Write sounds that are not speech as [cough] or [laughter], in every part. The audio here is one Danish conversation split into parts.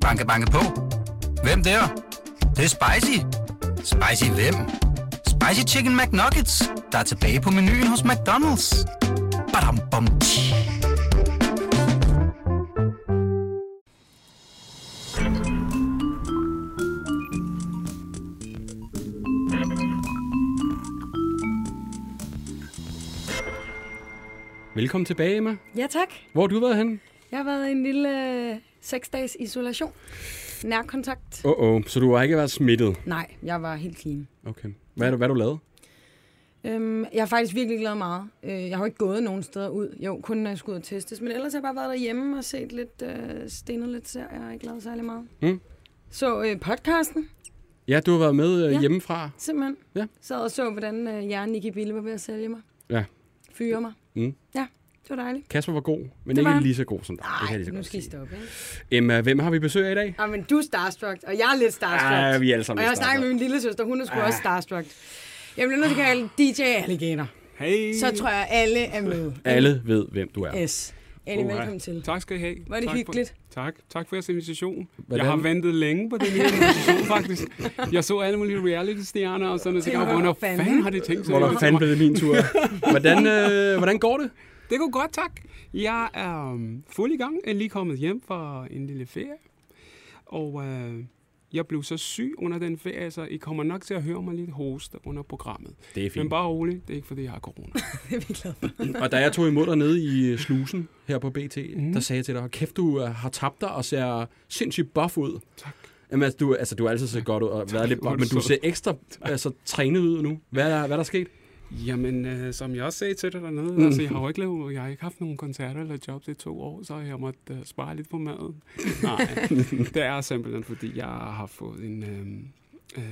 Banke, banke på. Hvem der? Det, det er spicy. Spicy hvem? Spicy Chicken McNuggets, der er tilbage på menuen hos McDonald's. Badum, bom, tji. Velkommen tilbage, Emma. Ja, tak. Hvor har du været henne? Jeg har været i en lille seks dages isolation. Nærkontakt. Åh, oh, oh, så du har ikke været smittet? Nej, jeg var helt clean. Okay. Hvad er du, hvad du lavet? Øhm, jeg har faktisk virkelig glad meget. Øh, jeg har jo ikke gået nogen steder ud. Jo, kun når jeg skulle ud og testes. Men ellers har jeg bare været derhjemme og set lidt, øh, stenet lidt serier. Jeg har ikke lavet særlig meget. Mm. Så øh, podcasten, Ja, du har været med øh, Ja. hjemmefra. simpelthen. Ja. Sad og så, hvordan øh, jeg og Nicky Bille var ved at sælge mig. Ja. Fyre mig. Mm. Ja, det var dejligt. Kasper var god, men Det var ikke han. lige så god som dig. det kan jeg Nej, lige så nu godt skal I stoppe, ikke? Emma, hvem har vi besøg af i dag? Ah, men du er starstruck, og jeg er lidt starstruck. Ja, vi er alle sammen Og jeg har snakket med min lille søster, hun er sgu Ah. også starstruck. Jeg bliver nødt til at kalde DJ Alligator. Hey. Så tror jeg, alle er med. Alle ved, hvem du er. S. Ali, Uha. velkommen til. Tak skal I have. Var det tak hyggeligt? For, tak. Tak for jeres invitation. Hvordan- Jeg har ventet længe på den her invitation, faktisk. Jeg så alle mulige reality-stjerner og sådan, og så tænkte jeg, hvornår fanden. har de tænkt sig? Hvornår fanden blev det min tur? [laughs] Hvordan, øh, hvordan går det? Det går godt, tak. Jeg er um, fuld i gang. Jeg er lige kommet hjem fra en lille ferie. Og uh, jeg blev så syg under den ferie, så I kommer nok til at høre mig lidt hoste under programmet. Det er Men bare roligt, det er ikke fordi, jeg har corona. [laughs] Det er vi glade for. Og da jeg tog imod dig nede i slusen her på BT, mm. der sagde jeg til dig, "Hold kæft, du øh, har tabt dig og ser sindssygt buff ud. Tak. Jamen, altså, du, altså, du har altid set godt ud og været lidt er buff, men du ser ekstra altså, trænet ud nu. Hvad er, hvad er der sket? Jamen, øh, som jeg også sagde til dig dernede, Mm. altså, jeg har jo ikke, lavet, jeg har ikke haft nogen koncerter eller jobs i to år, så jeg måtte øh, spare lidt på maden. Nej, [laughs] det er simpelthen, fordi jeg har fået en, øh,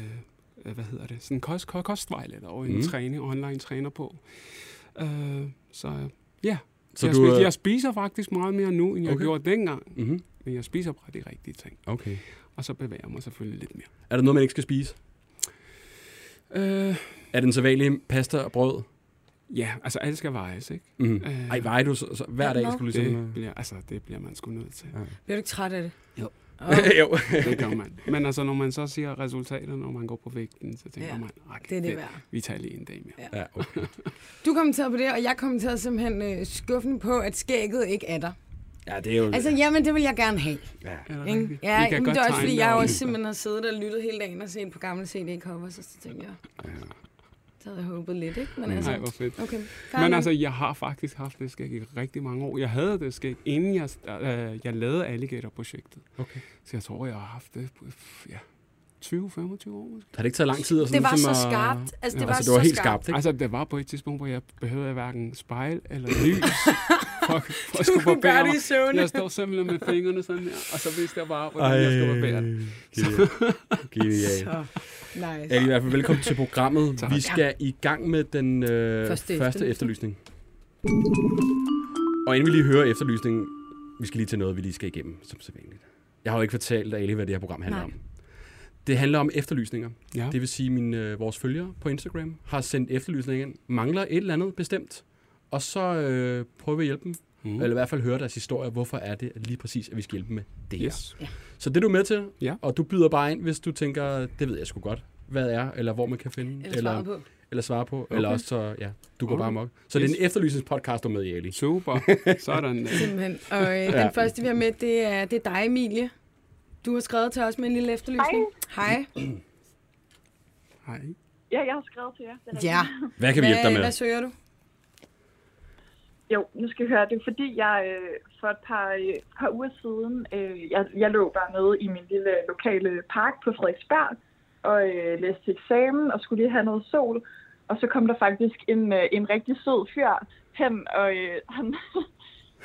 øh, hvad hedder det, sådan en kost, kost, kostvejleder og en Mm. træning, online træner på. Øh, så ja, Så jeg, du, spiser, jeg spiser faktisk meget mere nu, end jeg Okay. gjorde dengang. Mm-hmm. Men jeg spiser bare de rigtige ting. Okay. Og så bevæger jeg mig selvfølgelig lidt mere. Er der noget, man ikke skal spise? Øh, Er det den sædvanlige pasta og brød? ja, altså alt skal vejes, ikke? Mm. Øh, Ej, vejer du så, så hver dag? Skulle du ligesom, Det bliver, altså, det bliver man sgu nødt til. Ja. Bliver du ikke træt af det? Jo. Oh, [laughs] jo. Det gør man. Men altså, når man så siger resultater, når man går på vægten, så tænker Ja, ja, man, okay, det er det værd. vi tager lige en dag mere. ja, okay. [laughs] Du kommenterede på det, og jeg kommenterede simpelthen øh, skuffen på, at skægget ikke er der. ja, det er jo... Altså, jamen, det vil jeg gerne have. ja. Er? Ja, Vi kan men godt det er også fordi, jeg også simpelthen har siddet og lyttet hele dagen og set på gamle CD-cover, så, så tænkte jeg, Ja. Så havde jeg håbet lidt, ikke? Men Mm. altså, Nej, hvor fedt. okay. Men altså, jeg har faktisk haft det skæg i rigtig mange år. Jeg havde det skæg, inden jeg, øh, jeg lavede Alligator-projektet. Okay. Så jeg tror, jeg har haft det ja, 20-25 år måske. Har det ikke taget lang tid? at det sådan var ligesom så at- skarpt. Altså, det var altså, så det var helt skarpt. skarpt, ikke? Altså, det var på et tidspunkt, hvor jeg behøvede hverken spejl eller lys for, for at [laughs] Du skulle kunne barbere gøre mig. det i søvne. Jeg står simpelthen med fingrene sådan her, og så vidste jeg bare, hvordan jeg skulle barbere det. genialt. [laughs] Nice. Ja, i hvert fald velkommen til programmet. [laughs] Tak. Vi skal i gang med den øh, Første første, efterlysning. efterlysning. Og inden vi lige hører efterlysningen, vi skal lige til noget, vi lige skal igennem, som sædvanligt. Jeg har jo ikke fortalt Ali, hvad det her program handler Nej. om. Det handler om efterlysninger. Ja. Det vil sige, at mine, øh, vores følgere på Instagram har sendt efterlysninger ind, mangler et eller andet bestemt, og så øh, prøver vi at hjælpe dem, Mm. eller i hvert fald høre deres historie. Hvorfor er det lige præcis, at vi skal hjælpe med det her? Yes. Så det er du med til, Ja. og du byder bare ind, hvis du tænker, det ved jeg sgu godt, hvad er, eller hvor man kan finde, Eller svaret på. eller svare på, okay. Eller også så, ja, du går Okay. bare amok. Så yes. det er en efterlysningspodcast, du er med i, Ali. Super. [laughs] Sådan. Simpelthen. Og øh, Ja. den første, vi har med, det er, det er dig, Emilie. Du har skrevet til os med en lille efterlysning. Hej. Hej. Ja, jeg har skrevet til jer. Det er rigtigt. Ja. Hvad kan vi hjælpe dig med? hvad søger du? Jo, nu skal vi høre. Det er fordi, jeg øh, for et par, øh, par uger siden, øh, jeg, jeg lå bare nede i min lille lokale park på Frederiksberg og øh, læste eksamen og skulle lige have noget sol. Og så kom der faktisk en, øh, en rigtig sød fyr hen, og øh, [laughs] han,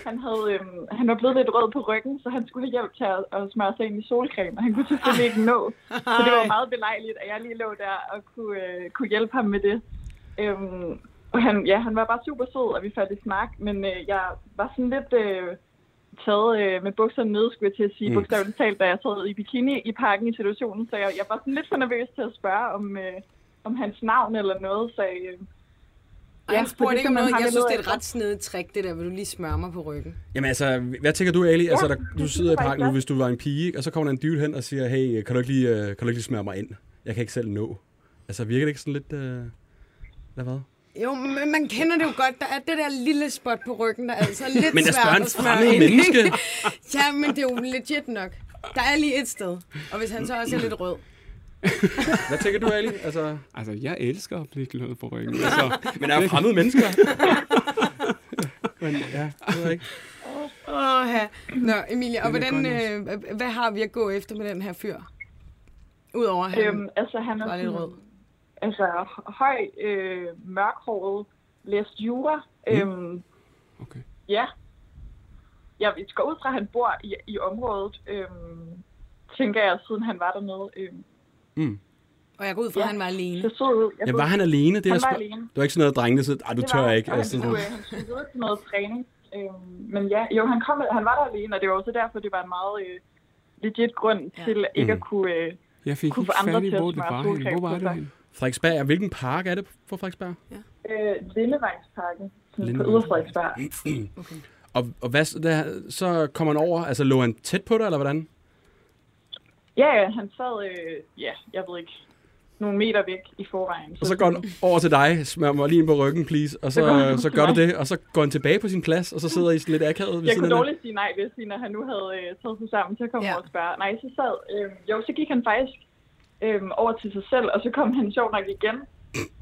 han, havde, øh, han var blevet lidt rød på ryggen, så han skulle have hjælp til at, at smøre sig ind i solcreme, og han kunne selvfølgelig ikke nå. Så det var meget belejligt, at jeg lige lå der og kunne, øh, kunne hjælpe ham med det. Øhm, og han, ja, han var bare super sød, og vi faldt i snak, men øh, jeg var sådan lidt øh, taget øh, med bukserne nede, skulle jeg til at sige, Mm. bogstaveligt talt, da jeg sad i bikini i parken i situationen, så jeg, jeg var sådan lidt for nervøs til at spørge om, øh, om hans navn eller noget, så, øh, Ja, for spurgte ikke om noget. Jeg synes, det er et ret snedigt trick, det der, hvor du lige smører mig på ryggen. Jamen altså, hvad tænker du, Ali? Altså, der, du sidder i jeg parken nu, hvis du var en pige, og så kommer der en dude hen og siger, hey, kan du ikke lige, øh, kan du ikke lige smøre mig ind? Jeg kan ikke selv nå. Altså, virker det ikke sådan lidt... Øh, eller hvad? Jo, men man kender det jo godt. Der er det der lille spot på ryggen, der er altså lidt Men svært at smøre ind, menneske. [laughs] ja, men det er jo legit nok. Der er lige et sted. Og hvis han så også er lidt rød. [laughs] Hvad tænker du, Ali? Altså, Altså, jeg elsker at blive glad på ryggen. [laughs] Altså, men er jo fremmede mennesker. men ja, jeg ved ikke. Åh, ja. Nå, Emilie, og hvordan, øh, hvad har vi at gå efter med den her fyr? Udover at han Øhm, altså, han er var lidt sådan, rød. Altså, høj, øh, mørkhåret, læst jura. Mm. Øhm, okay. ja. Jeg går ud fra, at han bor i, i området, øhm, tænker jeg, siden han var dernede. Øhm, Mm. Og jeg går ud fra, at Ja. han var alene. så så ud. Jeg Ja, så- var han alene? Det, han jeg var alene. det var ikke sådan noget, drengene sagde, ej, du Det tør var, ikke. Og han Altså, skulle, han skulle videre til noget træning. Øhm, men ja, jo, han, kom, han var der alene, og det var også derfor, det var en meget øh, legit grund Ja. til ikke Mhm. at kunne... Øh, Jeg fik Kunne få andre til at hvor det smøre. Hvor var det Frederiksberg, hvilken park er det på Frederiksberg? øh, Lindevejsparken, sådan på. Yder Frederiksberg. [clears throat] Okay. Og, og hvad, så der, så kommer han over, altså lå han tæt på dig, eller hvordan? Ja, ja, han sad, øh, ja, jeg ved ikke, nogle meter væk i forvejen. Og så går han over til dig, smør mig lige ind på ryggen, please, og så, Så går han så gør du det, og så går han tilbage på sin plads, og så sidder I sådan lidt akavet ved Jeg kunne dårligt sige nej, hvis når han nu havde øh, taget sig sammen til at komme Ja. ja. over og spørge. Nej, så sad, øh, jo, så gik han faktisk øh, over til sig selv, og så kom han sjov nok igen.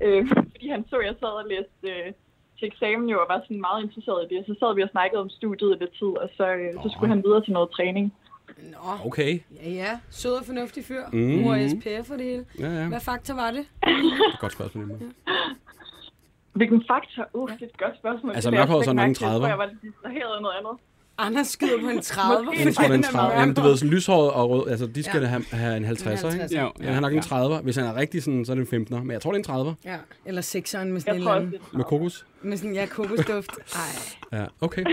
Øh, fordi han så, at jeg sad og læste øh, til eksamen jo, og var sådan meget interesseret i det. Så sad vi og snakkede om studiet i lidt tid, og så, øh, så skulle han videre til noget træning. Nå, Okay, ja, ja. Sød og fornuftig fyr. Mm. Mor SPF og det hele. ja, ja. Hvad faktor var det? Godt spørgsmål. Emma. Hvilken faktor? Uh, det er et godt spørgsmål. Altså, mørkhåret så ikke nok en mærke til. Jeg 30'er. tror, Jeg var lidt distraheret af noget andet. Anders skyder på en 30. Måske. Jeg tror, det er en Han er 30. Jamen, du ved, sådan lyshåret og rød, altså de skal Ja. ja. have, have en 50'er, ikke? 50'er. Ja, Ja, han har nok en 30'er. Hvis han er rigtig sådan, så er det en 15'er. Men jeg tror, det er en 30'er Ja, eller sekseren med sådan Jeg en eller er med kokos. Med sådan, ja, kokosduft. Ej. Ja, okay.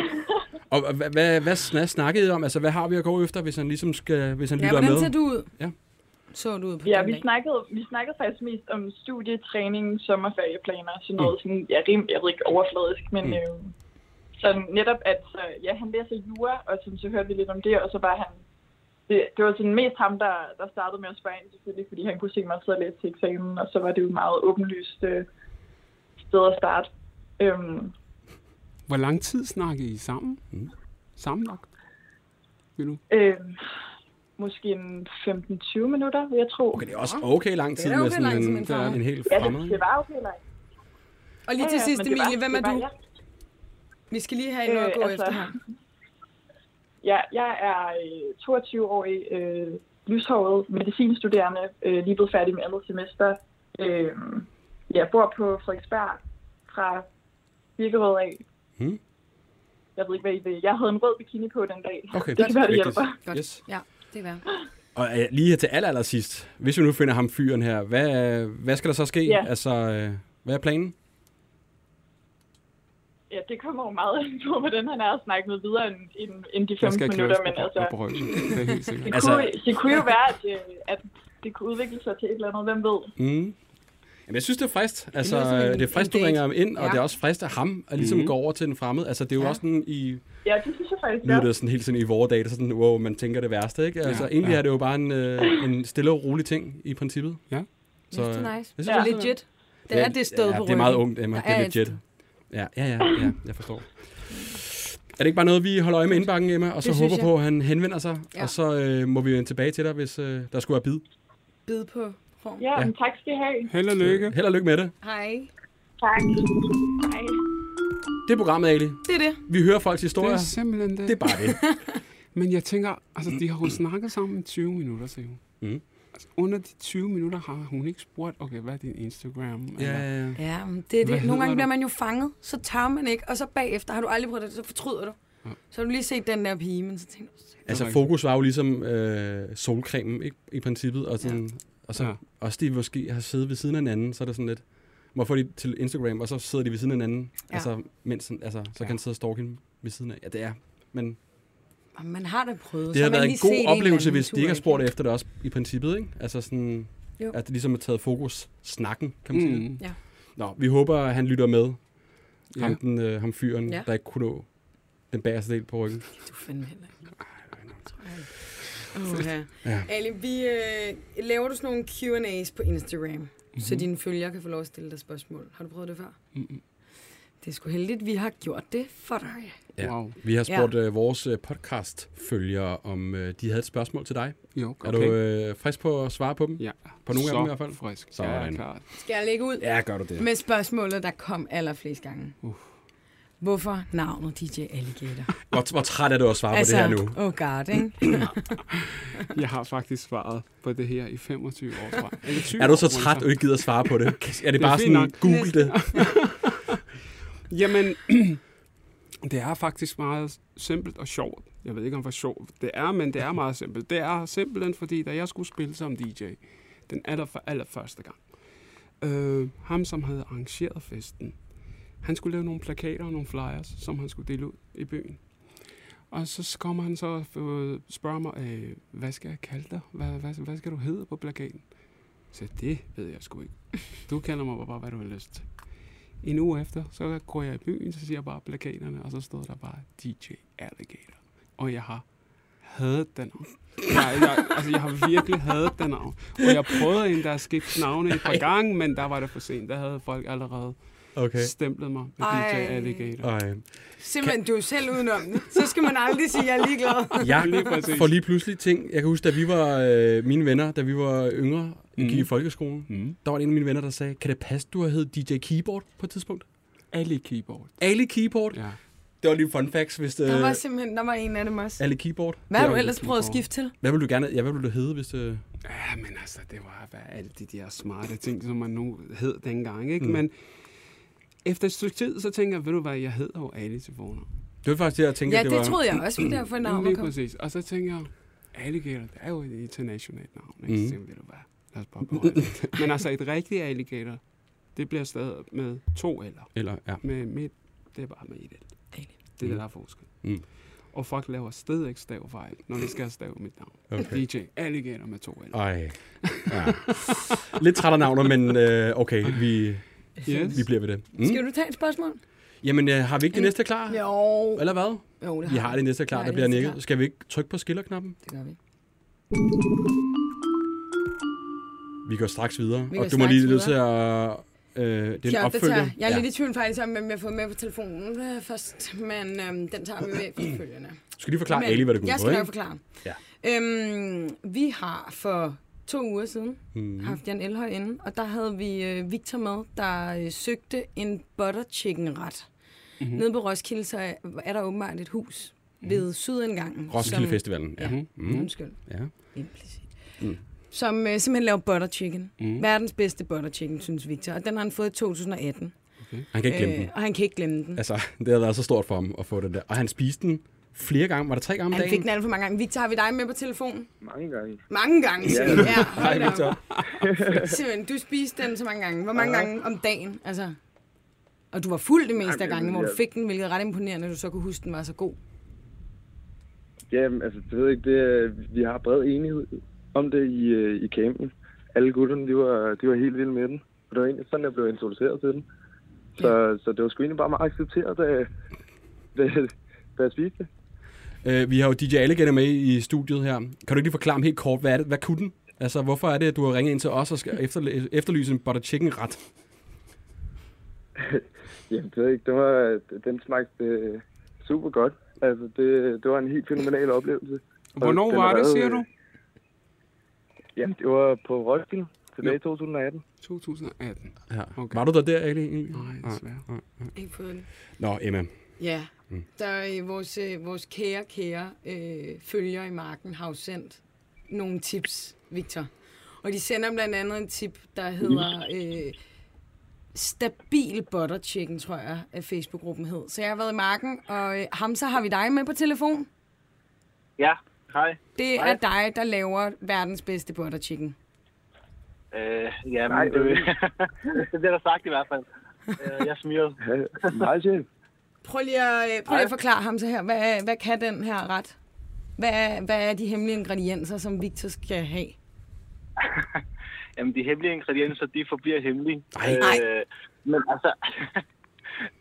Og hvad, hvad, hvad snak- snakkede I om? Altså, hvad har vi at gå efter, hvis han ligesom skal, hvis han Ja, lytter hvordan med? ser du ud? Ja. Så du ud på Ja, vi dag? snakkede, vi snakkede faktisk mest om studietræning, sommerferieplaner, sådan noget sådan, ja, rim, jeg ved ikke, overfladisk, men Mm. mm. øh, så netop, at så, ja, han læser jura, og sådan, så hørte vi lidt om det, og så var han, det, det var sådan mest ham, der, der startede med at spørge ind, selvfølgelig, fordi han kunne se mig sidde og læse til eksamen, og så var det jo et meget åbenlyst øh, sted at starte. Øhm, Hvor lang tid snakkede I sammen? Mm. Sammenlagt? Vil du? øh, måske en 15-20 minutter, vil jeg tro. Okay, det er også okay lang Det tid er med okay sådan lang tid en, med en en helt Ja, fremmed. det, det var okay langt. Og lige Ja, til ja, sidst, det var- Emilie, hvem er det var- du? ja. Vi skal lige have noget at Øh, gå altså- efter her. Ja, jeg er øh, 22-årig, øh, lyshåret medicinstuderende, øh, lige blevet færdig med andet semester. Øh, jeg bor på Frederiksberg fra Birkerød af. Hmm. Jeg ved ikke, hvad I vil. Jeg havde en rød bikini på den dag. Okay, det kan være, det hjælper. Godt. Yes. Ja, det er værd. Og øh, lige her til aller, aller sidst, hvis vi nu finder ham fyren her, hvad, hvad skal der så ske? Ja. Altså, øh, hvad er planen? Ja, det kommer jo meget an på, hvordan han er at snakke med videre end, end, end de Jeg 15 skal minutter. Men altså, ryggen. Det er helt sikkert. det, Altså- kunne, det kunne jo være, at, øh, at det kunne udvikle sig til et eller andet. Hvem ved? Mm. Jamen, jeg synes, det er frist. Altså, en- det er frist, du ringer ham ind, og Ja. det er også frist af ham at ligesom Mhm. gå over til den fremmede. Altså, det er jo Ja. også sådan i... Ja, det synes jeg faktisk, Nu ja. er det sådan helt sådan i vores dage, det er sådan, wow, man tænker det værste, ikke? Altså, Ja, egentlig ja. er det jo bare en, øh, en stille og rolig ting i princippet. Ja. Så, det er øh, nice. jeg synes, Det er Ja. legit. Det er det sted ja, på det er meget ryggen. ungt, Emma. Det er er legit. Ja, ja, ja, ja, jeg forstår. Er det ikke bare noget, vi holder øje med indbakken, Emma, og så Det håber på, at han henvender sig, Ja. og så øh, må vi vende tilbage til dig, hvis øh, der skulle være bid. Bid på form. Ja, Ja. men tak skal I have. Held og lykke. Held og lykke med det. Hej. Tak. Hej. Det er programmet, Ali. Det er det. Vi hører folks Det historier. er simpelthen det. Det er bare det. [laughs] Men jeg tænker, altså de har jo snakket sammen i 20 minutter, siger hun. Mm. Altså, under de 20 minutter har hun ikke spurgt, okay, hvad er din Instagram? Ja, ja, ja. Ja, men det er det. Nogle gange hedder bliver du? man jo fanget, så tør man ikke, og så bagefter har du aldrig prøvet det, så fortryder du. Ja. Så har du lige set den der pige, men så tænker du, Altså, fokus var jo ligesom øh, solcremen, ikke? I princippet. Og, sådan, og så Ja. også de måske har siddet ved siden af hinanden, så er det sådan lidt... Hvorfor de til Instagram, og så sidder de ved siden af hinanden, Ja. altså, mens, altså, så Ja. kan han sidde og stalke hende ved siden af. Ja, det er. Men "Åh, man har da prøvet. det så har været en god oplevelse, hvis de ikke har spurgt efter det også, i princippet, ikke? Altså sådan, Jo. at det ligesom er taget fokus, snakken, kan man sige. Mm. Ja. Nå, vi håber, at han lytter med. Ja. Ham, den, øh, ham fyren, Ja. der ikke kunne nå den bagerste del på ryggen. Du fandme heller ikke. Oh, ja. Ali, vi, øh, laver du sådan nogle Q&A's på Instagram, mm-hmm. Mhm. så dine følgere kan få lov at stille dig spørgsmål. Har du prøvet det før? Mm-mm. Det er sgu heldigt, vi har gjort det for dig. Ja. Wow. Vi har spurgt ja. øh, vores øh, podcast-følgere, om øh, de havde et spørgsmål til dig. Jo, Okay. Er du øh, frisk på at svare på dem? Ja, På nogle af så dem i hvert fald? frisk. Sådan. Ja, klart. Skal jeg lægge ud Ja, gør du det. med spørgsmålet, der kom allerflest gange? Uh. Hvorfor navnet DJ Alligator? [laughs] Hvor, hvor træt er du at svare altså, på det her nu? oh god, ikke? [clears throat] Jeg har faktisk svaret på det her i 25 år, tror jeg. Eller 20 Er du så år, træt, at du ikke gider at svare på det? [laughs] Er det, er bare sådan, nok. google det? [laughs] Jamen, [clears throat] det er faktisk meget simpelt og sjovt. Jeg ved ikke, om hvor sjovt det er, men det er meget simpelt. Det er simpelthen, fordi da jeg skulle spille som DJ, den aller, aller første gang, øh, ham, som havde arrangeret festen, han skulle lave nogle plakater og nogle flyers, som han skulle dele ud i byen. Og så kommer han så og spørger mig, øh, hvad skal jeg kalde dig? Hvad, hvad, hvad skal du hedde på plakaten? Så det ved jeg sgu ikke. Du kalder mig bare, hvad du har lyst til. En uge efter, så går jeg i byen, så siger jeg bare plakaterne, og så stod der bare DJ Alligator. Og jeg har hadet den navn. Jeg, jeg, altså, jeg har virkelig hadet den navn. Og jeg prøvede endda at skifte navne et par gange, men der var det for sent. Der havde folk allerede Okay. stemplet mig med Ej. DJ Alligator. Ej. Simpelthen, du er selv udenom det. Så skal man aldrig sige, at jeg er ligeglad. Jeg får lige pludselig ting. Jeg kan huske, da vi var øh, mine venner, da vi var yngre, mm. Mm. gik i folkeskolen, Mm. der var en af mine venner, der sagde, kan det passe, du har heddet DJ Keyboard på et tidspunkt? Ali Keyboard. Ali Keyboard? Ja. Det var lige fun facts, hvis det... Der var simpelthen der var en af dem også. Ali Keyboard. Hvad har det du ellers prøvet at skifte til? Hvad vil du gerne... Ja, hvad vil du hedde, hvis det... Ja, men altså, det var hvad, alle de der smarte ting, som man nu hed dengang, ikke? Mm. Mm. Men efter et stykke tid, så tænker jeg, ved du hvad, jeg hedder jo Ali til fornavn. Det var faktisk det, jeg tænkte, Ja, det det var... troede jeg også, fordi derfor navnet Lige kom. præcis. Og så tænker jeg, alligator, det er jo et internationalt navn. Ikke? Mhm. Så tænker jeg, ved du hvad, lad os bare beholde det. [laughs] Men altså, et rigtigt alligator, det bliver stadig med to eller. Eller, ja. Med midt, det er bare med et. Ali. Det er Mm. der er forskel. Mm. Og folk laver stadig ikke stavefejl, når de skal stave mit navn. Okay. DJ Alligator med to L. Ej. Ja. Lidt træt af navnet, men øh, okay, vi, Yes. vi bliver ved det. Mm. Skal du tage et spørgsmål? Jamen, øh, har vi ikke det næste klar? Jo. Eller hvad? Jo, det Vi har det næste klar, har der det bliver nikket. Skal vi ikke trykke på skillerknappen? Det gør vi. Vi går straks videre. Vi og du må lige nødt til at... Øh, det er en jeg opfølger. Jeg er lidt i tvivl faktisk om, hvem jeg har fået med på telefonen øh, først, men øhm, den tager vi med efterfølgende. Du skal lige forklare Men Ali, hvad det går ud Jeg på, skal nok forklare. Ja. Øhm, vi har for to uger siden Mm. haft Jan Elhøj inde, og der havde vi øh, Victor med, der øh, søgte en butter chicken ret. Mhm. Mm-hmm. Nede på Roskilde, så er, er der åbenbart et hus Mhm. ved sydindgangen. Roskilde som- Festivalen. Ja. Mm. Undskyld, ja. implicit. Mm. Som øh, simpelthen laver butter chicken. Mm. Verdens bedste butter chicken, synes Victor. Og den har han fået i 2018. Han kan ikke glemme den. og han kan ikke glemme den. Altså, [laughs] det har været så stort for ham at få den der. Og han spiste den flere gange. Var det tre gange om Han dagen? fik den alt for mange gange. Victor, har vi dig med på telefonen? Mange gange. Mange gange, siger Ja. [laughs] Hej, Victor. [laughs] Simpelthen, du spiste den så mange gange. Hvor mange Ja. gange om dagen? Altså, og du var fuld det meste af gangen, hvor du fik den, hvilket er ret imponerende, at du så kunne huske, den var så god. Jamen, altså, det ved jeg ikke, det, er- vi har bred enighed om det i, øh, i campen. Alle gutterne, de var, de var helt vilde med den. Og det var egentlig sådan, jeg blev introduceret til den. Så, ja. så det var sgu egentlig bare meget accepteret, da, da, da jeg spiste det. Øh, vi har jo DJ Alligator med i studiet her. Kan du ikke lige forklare ham helt kort, hvad, er det, hvad kunne den? Altså, hvorfor er det, at du har ringet ind til os og skal efterle- efterlyse en butter chicken ret? [laughs] Jamen, det ved ikke, det var, den smagte øh, super godt. Altså, det, det var en helt fænomenal oplevelse. Hvornår var det, været, siger øh, du? Jamen, det var på Roskilde tilbage i Jo. 2018. 2018. Ja. Okay. Var du der der, Ali? egentlig? Nej, desværre. Ikke fået den. Nå, Emma. Ja, Mm. der er øh, vores, øh, vores kære, kære øh, følger i marken har jo sendt nogle tips, Victor. Og de sender blandt andet en tip, der hedder øh, Stabil Butter Chicken, tror jeg, at Facebook-gruppen hed. Så jeg har været i marken, og øh, Hamza, har vi dig med på telefon? Ja, hej. Det Hej. er dig, der laver verdens bedste butter chicken. Øh, ja, Nej, men det er det, [laughs] det bliver der sagt i hvert fald. Øh, jeg smiger. Nej, chef. Prøv lige at, øh, prøv lige at forklare ham så her. Hvad, hvad kan den her ret? Hvad er, hvad er de hemmelige ingredienser, som Victor skal have? [laughs] Jamen, de hemmelige ingredienser, de forbliver hemmelige. Nej. Nej. Øh, men altså, [laughs]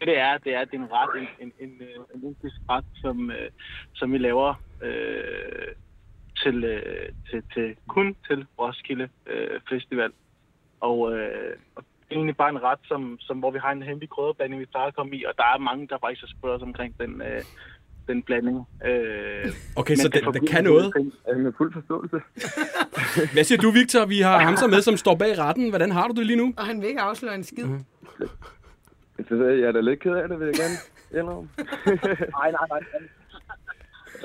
det er, det er, det er en ret, en, en, en, øh, en indisk ret, som, øh, som vi laver øh, til, øh, til, til, kun til Roskilde øh, Festival. Og, øh, og det er egentlig bare en ret, som, som, hvor vi har en hemmelig krydderblanding, vi plejer at komme i, og der er mange, der faktisk har spurgt os omkring den, øh, den blanding. Øh, Okay, så det vi- kan noget. Ja, med fuld forståelse. [laughs] Hvad siger du, Victor? Vi har Hamza med, som står bag retten. Hvordan har du det lige nu? Og han vil ikke afsløre en skid. Mhm. Så jeg er da lidt ked af det, vil jeg gerne indrømme. [laughs] nej, nej, nej.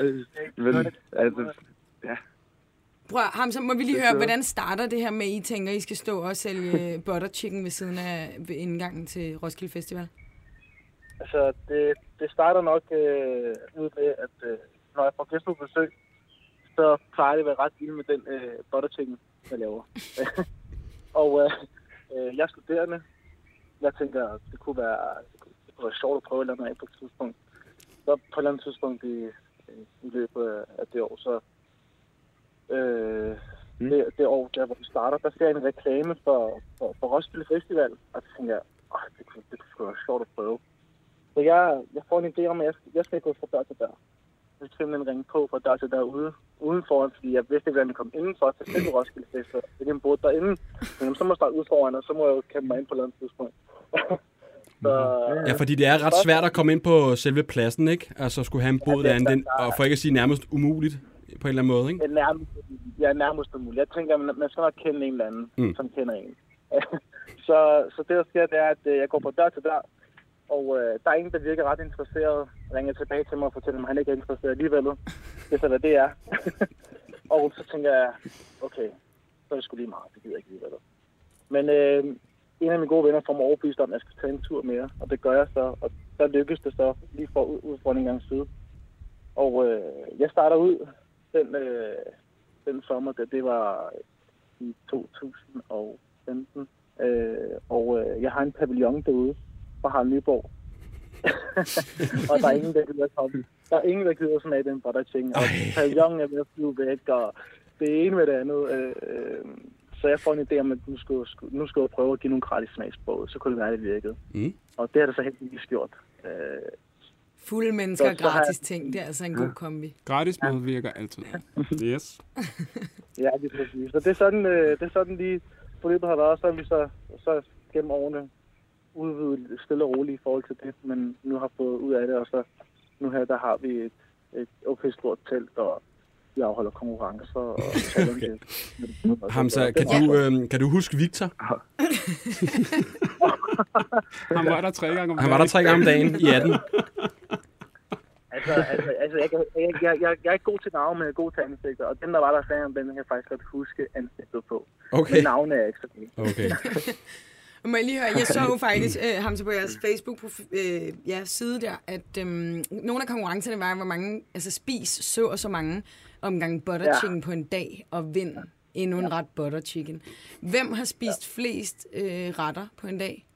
Øh, Men, altså, Prøv at- Hamza, må vi lige høre, hvordan starter det her med, at I tænker, at I skal stå og sælge [laughs] butter chicken ved siden af ved indgangen til Roskilde Festival? Altså, det, det starter nok øh, ud med, at øh, når jeg får gæster på besøg, så plejer det at være ret vildt med den øh, butter chicken, jeg laver. [laughs] og øh, øh, jeg er studerende. Jeg tænker, det kunne være, det kunne, være sjovt at prøve et eller andet af på et tidspunkt. Så på et eller andet tidspunkt i, i løbet af- det år, så øh, Mm. det, det år, der hvor vi starter, der ser jeg en reklame for, for, for Roskilde Festival, og så tænker jeg, det, kunne, det kunne være sjovt at prøve. Så jeg, jeg får en idé om, at jeg, jeg skal gå fra dør til dør. Jeg skal simpelthen ringe på fra dør til dør ude, udenfor, fordi jeg vidste ikke, hvordan vi kom indenfor til selve Roskilde Festival. Det er en bod derinde. Men så må jeg starte ud foran, og så må jeg jo kæmpe mig ind på et eller andet tidspunkt. Så, Ja, fordi det er ret svært at komme ind på selve pladsen, ikke? Altså skulle have en det er derinde, den, og for ikke at sige nærmest umuligt på en eller anden måde, ikke? Jeg er nærmest, er nærmest muligt. Jeg tænker, man, man skal nok kende en eller anden, Mm. som kender en. [laughs] så, så det, der sker, det er, at øh, jeg går fra dør til dør, og øh, der er en, der virker ret interesseret, ringer tilbage til mig og fortæller mig, at han ikke er interesseret alligevel. Det er så, hvad det er. [laughs] og så tænker jeg, okay, så er det sgu lige meget, det gider jeg ikke alligevel. Men øh, en af mine gode venner får mig overbevist om, at jeg skal tage en tur mere, og det gør jeg så, og der lykkes det så lige for ud, for en gang side. Og øh, jeg starter ud den, øh, den sommer, da det var i 2015. Øh, og øh, jeg har en pavillon derude fra Harald Nyborg. [laughs] og der er ingen, der gider komme. Der er ingen, der gider sådan af den butter chicken. Og Ej. pavillonen er ved at flyve væk, og det ene med det andet. Øh, øh, så jeg får en idé om, at nu skulle, skulle- nu skulle jeg prøve at give nogle gratis smagsprøve. Så kunne det være, at det virkede. Mm. Og det har det så heldigvis gjort. Øh, Fulde mennesker og har jeg- gratis ting, det er altså en god kombi. Gratis mad virker altid. [laughs] Yes. Ja, det er præcis. Så det er sådan, øh, det er sådan lige forløbet har været. Så er vi så, så gennem årene udvidet stille og roligt i forhold til det, men nu har fået ud af det, og så nu her, der har vi et, et okay stort telt, og vi afholder konkurrencer og [laughs] challenges. Hamza, kan du, øh, kan du huske Victor? [laughs] Han var der tre gange om Han var der dagen. tre gange om dagen i 18. [laughs] Altså, altså, altså jeg, jeg, jeg, jeg, jeg er ikke god til navn, men jeg er god til ansigter, og den, der var der sagde om den, kan jeg faktisk godt huske ansigtet på. Okay, Men navnet er ikke så god. okay. Og Må jeg lige høre, jeg så jo faktisk øh, ham så på jeres Facebook på øh, ja, side der, at øhm, nogle af konkurrencerne var, hvor mange, altså spis så og så mange omgange butter Ja. chicken på en dag, og vind endnu en ret butter chicken. Hvem har spist flest øh, retter på en dag?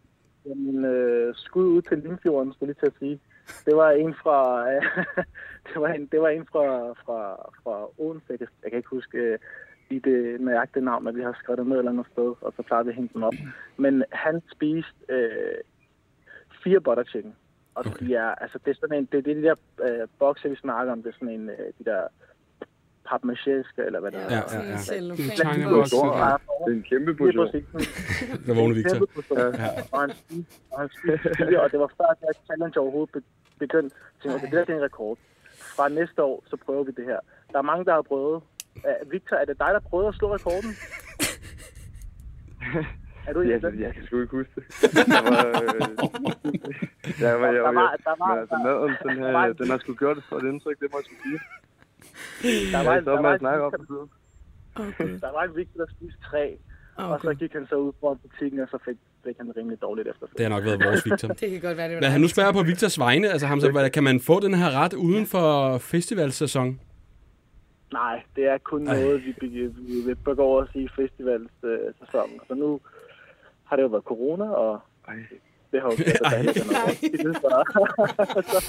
Jamen, øh, skud ud til Limfjorden, skulle jeg lige til at sige. Det var en fra, øh, [laughs] det var en, det var en fra, fra, fra Odense. Jeg kan, jeg kan ikke huske øh, lige det nøjagtige navn, men vi har skrevet det ned et eller andet sted, og så plejer vi at hænge dem op. Men han spiste øh, fire butter chicken. Og Okay. de er, altså, det er sådan en, det, det er de der øh, bokse, vi snakker om. Det er sådan en, øh, de der papmaché eller hvad det er. Ja, ja, en ja. Det er Ja. og- Det er en kæmpe præcis. [laughs] Der vågner Victor. Portion. Og han spiste, det var før, at challenge overhovedet be- begyndte. Så tænkte, okay, det der det er en rekord. Fra næste år, så prøver vi det her. Der er mange, der har prøvet. Uh, Victor, er det dig, der prøvede at slå rekorden? [laughs] er du Ja, i altså, det? jeg kan sgu ikke huske det. Der var, øh, [laughs] ja, men, jeg, Der var- der var- men altså, maden, den, der var- har, den har sgu gjort et stort indtryk, det må jeg sgu sige. Der var, er en- så der, var at snakke om en. Okay. der var en Victor, der spiste tre, og så okay. gik han så ud foran butikken, og så fik, fik han rimelig dårligt efter. Det har nok været vores Victor. [laughs] Det kan godt være, det var han nu spørger på Victors vegne, altså Hamza, hvad- kan man få den her ret uden for festivalsæson? Nej, det er kun Ej. noget, vi, vi, vi begår os i festivalssæsonen. Øh, sæsonen. så nu har det jo været corona, og Ej. Det har jo at der er noget så, så, så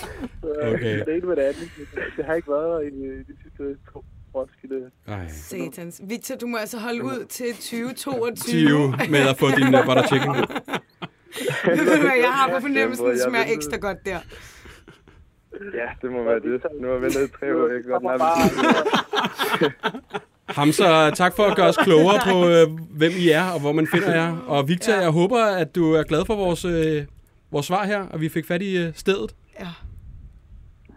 Okay. det ene med det andet. Det har ikke været der i de sidste to Roskilde. Ej. Satans. Victor, du må altså holde ud til 2022. 20 med at få [laughs] din uh, butter chicken. Ved du hvad, jeg har på fornemmelsen, det smager ekstra godt der. Ja, det må være det. Nu har jeg ventet i tre år. Jeg kan godt bare, [laughs] Hamza, tak for at gøre os klogere på, øh, hvem I er, og hvor man finder jer. Og Victor, Ja. jeg håber, at du er glad for vores, øh, vores svar her, og vi fik fat i øh, stedet. Ja.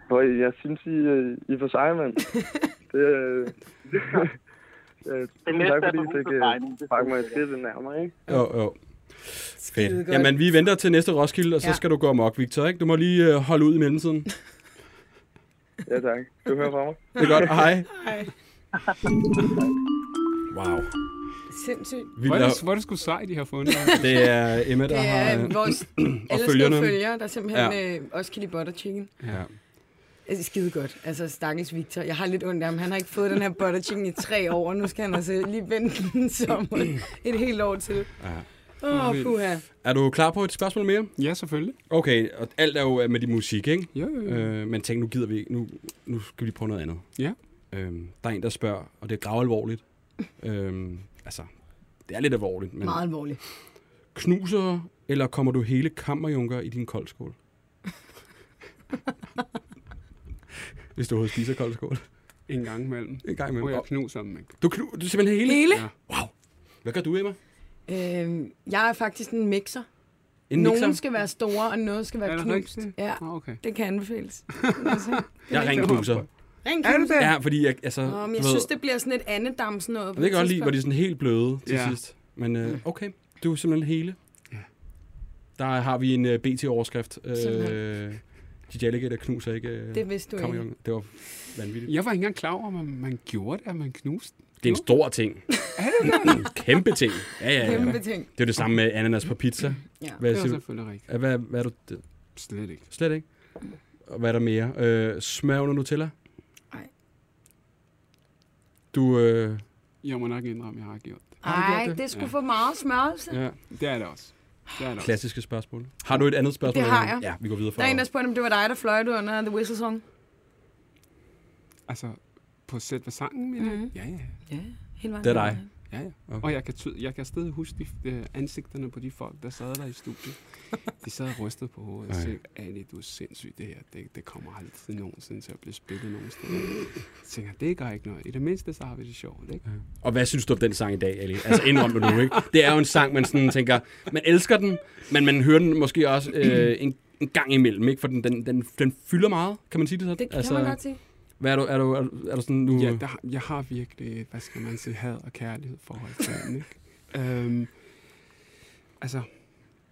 Hvor jeg synes, I, øh, I er for seje, mand. Det, øh, [laughs] øh, næste tak, er fordi I fik det øh, mig et skridt nærmere, ikke? Jo, jo. Fedt. Jamen, vi venter til næste Roskilde, og så Ja. skal du gå amok, Victor, ikke? Du må lige øh, holde ud i mellemtiden. Ja, tak. Du hører fra mig. Det er godt. Hej. Hej. [laughs] Wow. Sindssygt. Hvor er det, hvor er det sgu sejt, de har fundet. [laughs] det er Emma, der Det har... er øh, vores [clears throat] følgerne. følgere, der simpelthen ja. øh, også kan lide butter chicken. Ja. Altså, skide godt. Altså, stakkels Victor. Jeg har lidt ondt af ham. Han har ikke fået den her butter chicken i tre år, og nu skal han altså lige vente den sommer et helt år til. Ja. Åh, oh, puha. Er du klar på et spørgsmål mere? ja, selvfølgelig. Okay, og alt er jo med din musik, ikke? Jo, jo, jo. Øh, men tænk, nu gider vi ikke. Nu, nu skal vi prøve noget andet. Ja. Øhm, der er en, der spørger, og det er gravalvorligt. [laughs] øhm, altså, det er lidt alvorligt, men Meget alvorligt. knuser eller kommer du hele kammerjunker i din koldskål? [laughs] Hvis du overhovedet spiser koldskål. En gang imellem. En gang imellem. jeg Oh, knuser dem, du, knu, du er simpelthen hele? Hele? Ja. Hvad gør du, Emma? Øhm, jeg er faktisk en mixer. En Nogle mixer? skal være store, og noget skal være det knust. rigtigt? Ja, Ah, okay. det kan anbefales. [laughs] altså, Jeg er ren knuser. Er det? Ja, fordi jeg, altså... Åh, men jeg ved- synes, det bliver sådan et andedams noget. Jeg ved godt lide, hvor de er sådan helt bløde til Ja. sidst. Men øh, okay, du er simpelthen hele. Ja. Der har vi en uh, BT-overskrift. Øh, Simpelthen. de Alligator knuser ikke uh, Det vidste du ikke. Det var vanvittigt. Jeg var ikke engang klar over, at man gjorde det, at man knuste. Det er en stor ting. [laughs] en kæmpe ting. Ja, ja, ja. Kæmpe Det ting. er jo det samme med ananas på pizza. Ja. Hvad Det du? selvfølgelig rigtigt. Hvad, hvad er du? det- Slet ikke. Slet ikke. Og hvad er der mere? Øh, smør under Nutella? Nej. Du, øh, Jeg må nok indrømme, at jeg har gjort det. Har du gjort Ej, det? det er sgu Ja. for meget smørelse. ja, Det er det også. Det er det også. klassiske spørgsmål. Har du et andet spørgsmål? Det har jeg. Ja, vi går videre Der fra. er en, der spurgte, om det var dig, der fløjte under The Whistle Song. Altså, på sæt ved sangen, mener Mhm. mm. Ja, ja. Ja, hele vejen. Det er dig. Ja, ja. Okay. Og jeg kan, ty- jeg kan stadig huske de, øh, ansigterne på de folk, der sad der i studiet. De sad og rystede på hovedet og sagde, Ali, du er sindssyg, det her. Det, det kommer aldrig nogensinde til at blive spillet nogen steder. Jeg tænker, det gør ikke noget. I det mindste, så har vi det sjovt, ikke? Og hvad synes du om den sang i dag, Ali? Altså indrøm det nu, ikke? Det er jo en sang, man sådan tænker, man elsker den, men man hører den måske også øh, en, en gang imellem, ikke? For den, den, den, den fylder meget, kan man sige det sådan? Det kan altså, man godt sige. Hvad er du, er du, er du, er du sådan nu? Ja, der, jeg har virkelig, hvad skal man sige, had og kærlighed forhold til den, ikke? [laughs] øhm, altså,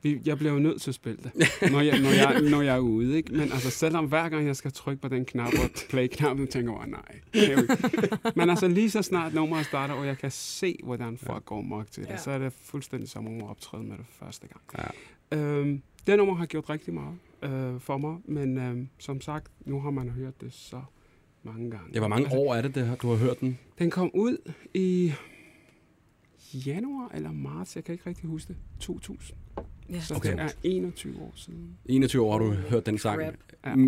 vi, jeg bliver jo nødt til at spille det, [laughs] når jeg, når, jeg, når jeg er ude, ikke? Men altså, selvom hver gang jeg skal trykke på den knap og play-knappen, tænker jeg, "Åh, nej. det jo ikke." Men altså, lige så snart nummeret starter, og jeg kan se, hvordan folk går mok til det, Ja. så er det fuldstændig som om at optræde med det første gang. Ja. Øhm, det nummer har gjort rigtig meget øh, for mig, men øhm, som sagt, nu har man hørt det så mange gange. Det var mange Altså, år er det, det, har- du har hørt den. den kom ud i januar eller marts, jeg kan ikke rigtig huske det, 2000. Ja. Så Okay. det er 21 år siden. 21 år har du hørt den sang. Ja,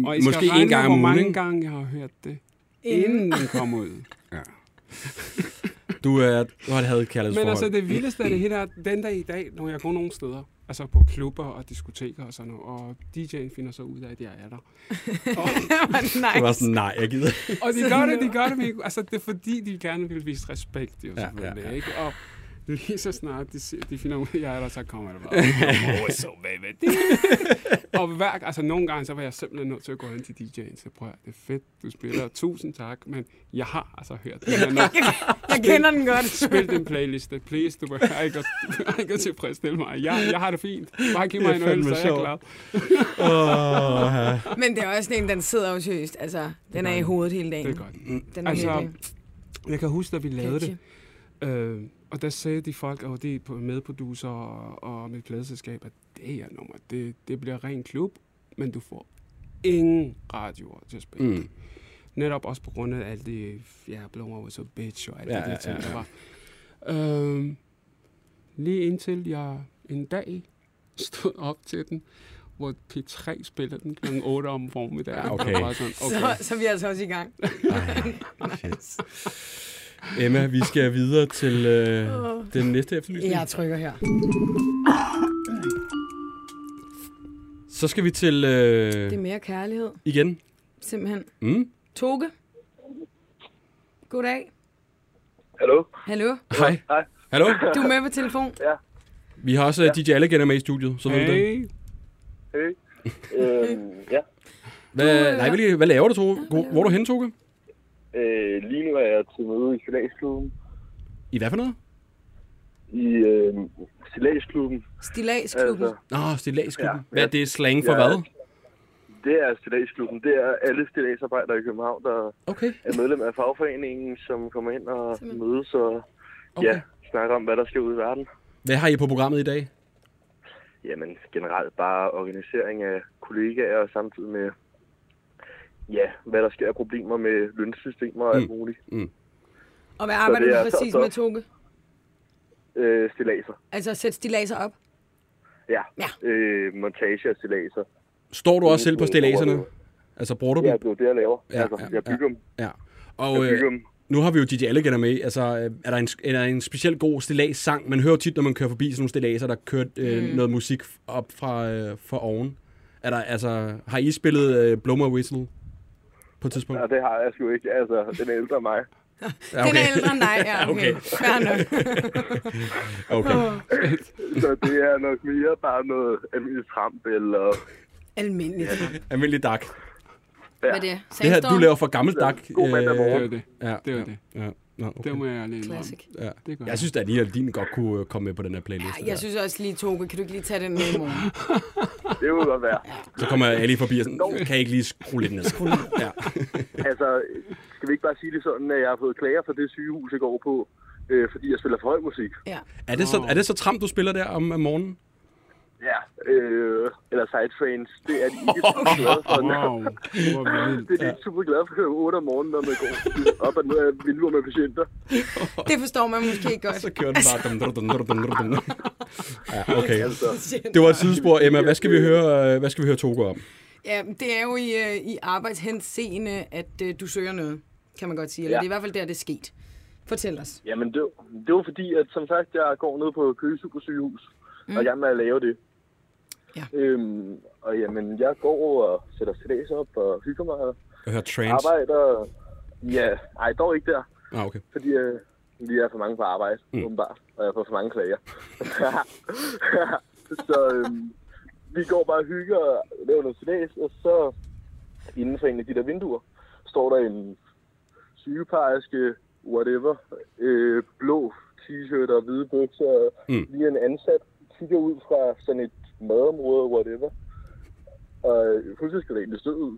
og I måske skal en gang om hvor mange gange jeg har hørt det, Inden. inden den kom ud. [laughs] Du, er, du har havde et kærlighedsforhold. Men altså det vildeste af det hele er, den dag i dag, når jeg går nogle steder, altså på klubber og diskoteker og sådan noget, og DJ'en finder så ud af, at jeg er der. [laughs] Og, Det var nice. det var sådan, nej, jeg gider. og de gør det, de gør det med, altså det er fordi, de gerne vil vise respekt, jo Ja, selvfølgelig, ja, ja. ikke? Og lige så snart de, de finder ud af, jeg er der, så kommer det bare, oh, so baby. og hver, altså nogle gange, så var jeg simpelthen nødt til at gå hen til DJ'en, så prøv at, det er fedt, du spiller, tusind tak, men jeg har altså hørt det her nu. Jeg kender den godt. Spil din playliste, please. Du behøver ikke at, ikke at tilfredsstille mig. Jeg, jeg har det fint. Bare giv mig Det en er øl, så er jeg glad. Oh, ja. Men det er også en, den sidder jo seriøst. Altså, den er i hovedet hele dagen. Det er godt. Den er Altså, Jeg kan huske, da vi lavede det, catchy. øh, og der sagde de folk, og de på- medproducer og, og mit pladeselskab, at det her nummer, det, det bliver ren klub, men du får ingen radioer til at spille. Mm. Netop også på grund af alt det, ja, Blow Was a Bitch og alt Ja, ja, det ja, der ting, ja, der var. Øhm, lige indtil jeg en dag stod op til den, hvor P3 spillede den kl. 8 [laughs] om formiddagen. Ja, okay. Sådan, okay. Så, så er vi altså også i gang. Ej, shit. [laughs] Emma, vi skal videre til øh, den næste efterlysning. Jeg trykker her. Så skal vi til Det er øh, mere kærlighed, igen. simpelthen. Mm. Toge? Goddag. Hallo? Hallo? Hej. Hej. Hallo? Du er med på telefon? Vi har også ja. DJ Alligator med i studiet, så ved du det. Hey. Hey. øhm, ja. Hvad, nej, hvad, hvad laver du, Toge? Hvor, hvor er du hen, Toge? Øh, lige nu er jeg til møde i Stilagsklubben. I hvad for noget? I øh, Stilagsklubben. Stilagsklubben. Altså, Nå, stillagsklubben. Ja. Hvad er det slang for Ja. hvad? det er Stilagsklubben. Det er alle stilagsarbejdere i København, der Okay. er medlem af fagforeningen, som kommer ind og Simpelthen. mødes og okay. ja, snakker om, hvad der sker ud i verden. Hvad har I på programmet i dag? Jamen generelt bare organisering af kollegaer og samtidig med, ja, hvad der sker af problemer med lønsystemer og alt Mm. muligt. Og hvad arbejder du så- præcis så- med, Toge? Øh, stilaser. Altså sætte stilaser op? Ja. Ja. Øh, montage af stilaser. Står du også selv på stillagserne? Altså, bruger du Ja, dem? det er det, jeg laver. Ja, altså, ja, jeg bygger dem. Ja. Jeg Og øh, bygger dem. nu har vi jo DJ Alligator med. Altså, øh, er der en, er der en specielt god stillags-sang? Man hører tit, når man kører forbi sådan nogle stilladser, der kører øh, Mm. noget musik op fra, øh, fra oven. Er der, altså, har I spillet øh, Blow My Whistle på et tidspunkt? Ja, det har jeg sgu ikke. Altså, den er ældre end mig. [laughs] Ja, Den er ældre end dig, ja. Okay. [laughs] Okay. Fair nok. [laughs] Okay. Så det er nok mere bare noget almindeligt tramp, eller... Almindeligt. Almindelig dak. Hvad er det? Det her, Sandstorm? du laver for gammel dak. God mandag øh, morgen. Det var det. Ja, Det var ja, det. Ja, Nå, okay. Det må jeg lige. Classic. ja. Det gør Jeg synes at lige, at din godt kunne øh, komme med på den her playlist. Ja, jeg synes også lige, Toge, kan du ikke lige tage den med i morgen? [laughs] Det vil godt være. Så kommer jeg lige forbi og sådan, kan jeg ikke lige skrue lidt ned? Ja. [laughs] Altså, skal vi ikke bare sige det sådan, at jeg har fået klager for det sygehus, jeg går på, øh, fordi jeg spiller for høj musik? Ja. Er, det så, er det så tram, du spiller der om, om morgenen? Ja. Øh, eller sidetrains. Det er de ikke super glade for. Wow. Det er de ikke super glade for klokken 8 om morgenen, når man går op og ned af vinduer med patienter. Det forstår man måske godt. Så kører den bare. Dum, dum, dum, dum, dum, dum. Ja, okay. Altså, Det var et sidespor. Emma, hvad skal vi høre, øh, hvad skal vi høre Togo om? Ja, det er jo i, øh, i arbejdshenseende, at øh, du søger noget, kan man godt sige. Eller Ja. det er i hvert fald der, det er sket. Fortæl os. jamen, det, det var fordi, at som sagt, jeg går ned på Køge Supersygehus, mm. og jeg er med at lave det. Ja. Øhm, og jamen, jeg går og sætter stillads op og hygger mig og Jeg hører trance. arbejder. Ja, ej, dog ikke der. Ah, okay. Fordi øh, vi er for mange på arbejde, Mm. åbenbart, og jeg får for mange klager. [laughs] så øhm, vi går bare og hygger og laver noget stillads, og så inden for en af de der vinduer står der en sygeplejerske, whatever, øh, blå t-shirt og hvide bukser, mm. lige en ansat, kigger ud fra sådan et madområde, whatever, og øh, pludselig skal det egentlig stød ud.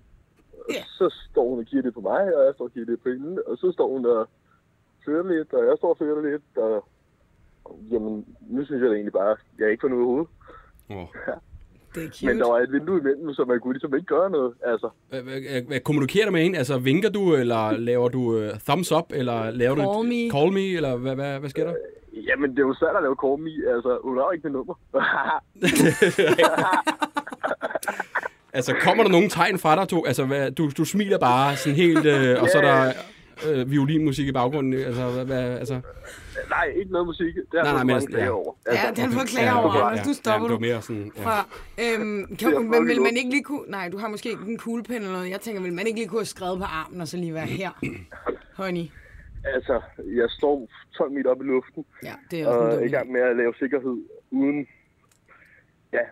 Og Ja. så står hun og kigger det på mig, og jeg står og kigger det på hende, og så står hun og fører lidt, og jeg står og fører lidt, og jamen, nu synes jeg da egentlig bare, at jeg ikke får noget i hovedet. Oh. [laughs] Det er cute. Men der var et vindue imellem, så man kunne ligesom ikke gøre noget. Altså, Hvad, kommunikerer du med hende? Altså, vinker du, eller laver du uh, thumbs up, eller laver Call du... me. Call me, eller hvad, hvad, hvad sker der? Jamen, det er jo svært at lave me. Altså, hun har jo ikke mit nummer. [laughs] Altså, kommer der nogen tegn fra dig, to? Altså, hvad, du, du smiler bare sådan helt, øh, og så er der øh, violinmusik i baggrunden. Altså, hvad, hvad, altså... Nej, ikke noget musik. Det har Nej, nej, men altså, klager ja. over. Ja, den får klager Ja, over, okay, Anders. ja, Nu stopper ja, du. det mere sådan... Ja. Fra, øhm, kan, Det er men vil man ikke lige kunne... Nej, du har måske ikke en kuglepen eller noget. Jeg tænker, vil man ikke lige kunne have skrevet på armen og så lige være her? [clears throat] Honey. Altså, jeg står 12 meter op i luften, Ja, det er også en og er i gang med at lave sikkerhed uden... Ja,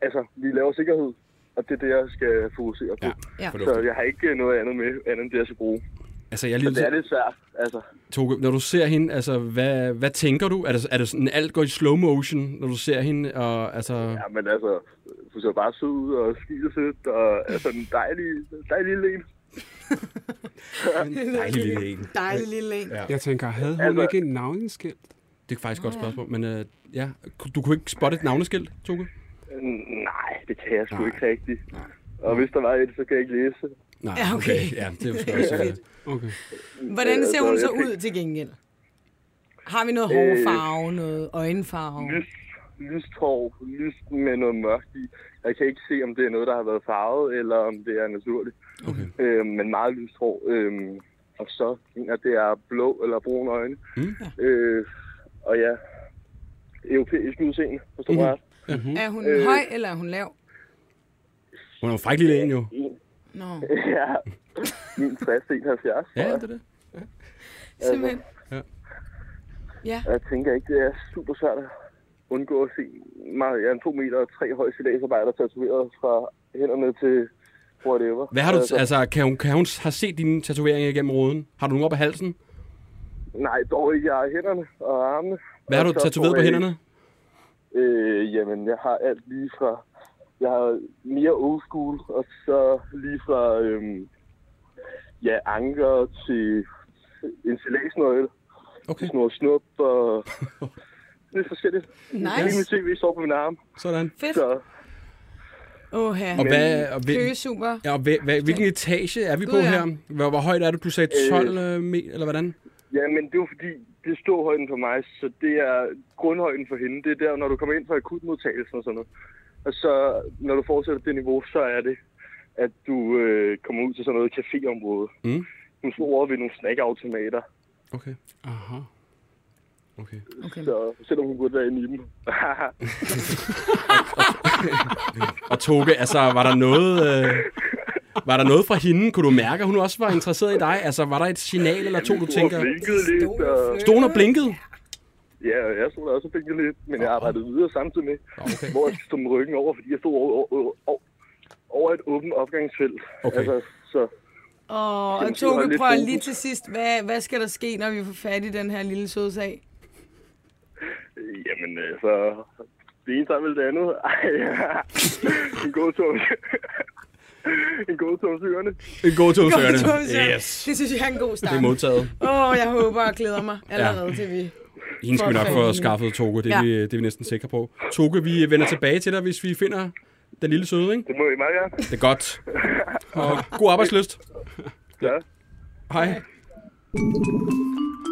altså, vi laver sikkerhed, og det er det, jeg skal fokusere på. Ja, Ja. Så jeg har ikke noget andet med, andet end det, jeg skal bruge. Altså, jeg er Så lige det er lidt svært, altså. Toge, når du ser hende, altså, hvad, hvad tænker du? Er det, er det sådan, alt går i slow motion, når du ser hende? Og, altså, Ja, men altså, hun ser bare sød ud og smiler sødt, og altså en dejlig, dejlig lille en. [laughs] dejlig lille en. Dejlig lille en. Ja. Jeg tænker, havde hun Altså- ikke en navneskilt? Det er faktisk et godt spørgsmål, men øh, ja, du kunne ikke spotte et navneskilt, Toge? Nej, det kan jeg sgu Nej. ikke rigtigt. Og hvis der var et, så kan jeg ikke læse. Nej, Ja, okay. Ja, det er måske også... øh, Okay. Hvordan ser Øh, hun så ud til gengæld? Har vi noget Øh, hårfarve, noget øjenfarve? Lys, lyst hår, lyst med noget mørkt i. Jeg kan ikke se, om det er noget, der har været farvet, eller om det er naturligt. Okay. Øh, men meget lyst hår. Øh, og så mener jeg, det er blå eller brune øjne. Mm. Øh, og ja, europæisk udseende, forstår mm. ret. Mhm. Er hun Øh. høj, eller er hun lav? Hun er jo fræk lille en, jo. En, Nå, [laughs] ja, 61, 71. Ja, jeg. det er det. simpelthen. Ja. Ja, Jeg tænker ikke, det er super svært at undgå at se. Jeg er en 2 meter og 3 høj stilagsarbejder tatoveret fra hænderne til whatever. Hvad har du, altså, kan hun, kan hun have set dine tatoveringer igennem ruden? Har du nogen op af halsen? Nej, dog ikke. Jeg har hænderne og armene. Hvad har du tatoveret på hænderne? Øh, jamen, jeg har alt lige fra... Jeg har mere old school, og så lige fra... Øhm, ja, anker til en stilagsnøgle. Okay, Snor snup og... [laughs] Lidt forskelligt. nice. Hele mit tv står på min arm. sådan. Fedt. Så Åh, her. Og, hvad, og, hvil, Køge super. ja, og hvad, hvad, hvilken etage er vi på Gud, ja. her? Hvor, hvor højt er det? Du sagde 12 øh, meter, eller hvordan? Ja, men det er jo fordi, det er ståhøjden for mig, så det er grundhøjden for hende. Det er der, når du kommer ind fra akutmodtagelsen og sådan noget. Og så, når du fortsætter det niveau, så er det, at du øh, kommer ud til sådan noget caféområde. Mm. Nu står over ved nogle snackautomater, Okay, Aha. Okay. Okay. så selvom hun burde være inde i dem. [laughs] Og Toge, altså, var der noget... Øh, var der noget fra hende? Kunne du mærke, at hun også var interesseret i dig? Altså, var der et signal eller to, du tænker... Blinkede lidt, og og. Stod hun og blinkede? ja, jeg stod der også og blinkede lidt, men jeg arbejdede videre samtidig med, Okay. hvor jeg stod med ryggen over, fordi jeg stod over, over, over, over et åbent opgangsfelt. Okay. Altså, så Åh, og det var Toge, prøv lige til sidst. Hvad, hvad skal der ske, når vi får fat i den her lille søde sag? Jamen, altså... Det ene vel det andet. [laughs] Ej, en god tur. [laughs] en god tur til ørerne. En god. Toge, så- Yes. Det synes jeg er en god start. Det er modtaget. Åh, oh, jeg håber og glæder mig allerede ja. til vi... Hende skal vi nok For få skaffet, Toge. Det er, Ja. vi, det er vi næsten sikre på. Toge, vi vender tilbage til dig, hvis vi finder den lille søde, ikke? Det må I meget gerne. Det er godt. Og god arbejdsløst. Ja. Hej.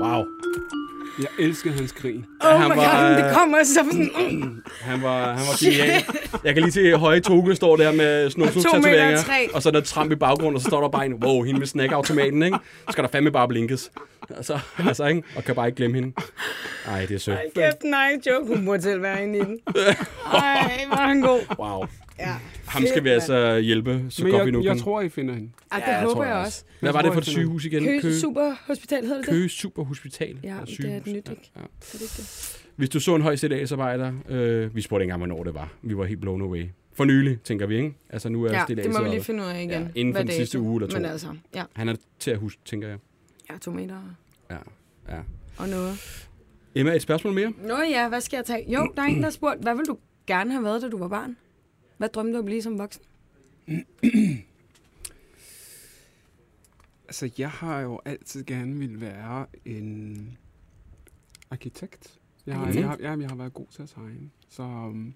Wow. Jeg elsker hans grin. Oh han my var, god, det kommer så sådan... [clears throat] Mm. Han var, han var genial. Jeg kan lige se, at høje Toge står der med nogle Og så er der tramp i baggrunden, og så står der bare en, wow, hende med snackautomaten, ikke? Så skal der fandme bare blinkes. Altså, altså, ikke? Og kan bare ikke glemme hende. Ej, det er sødt. Kæft, nej, joke. Hun burde selv være inde i den. Ej, var han god. Wow. Ja. Ham skal vi altså hjælpe, så Men godt vi nu jeg, jeg kan. tror, I finder hende. Ej, det Ja, håber jeg også. Hvad var Jeg det for et jeg sygehus igen? Køge Superhospital hedder det? Køge Superhospital. Ja, det er et nyt, ikke? Ja. Er det det? Hvis du så en høj CDA-arbejder, øh, vi spurgte ikke engang, hvornår det var. Vi var helt blown away. For nylig, tænker vi, ikke? Altså nu er Ja, det må vi lige finde ud af igen. Ja, inden for den sidste uge eller to. Men altså, ja, Han er til at huske, tænker jeg. ja tomater Ja, ja. og noget. Emma, et spørgsmål mere? Nå ja, hvad skal jeg tage? Jo, der er en, der har spurgt, hvad vil du gerne have været, da du var barn? Hvad drømte du at blive som voksen? Altså, jeg har jo altid gerne vil være en arkitekt. Jeg har, jeg, har, ja, jeg har været god til at tegne. Så um,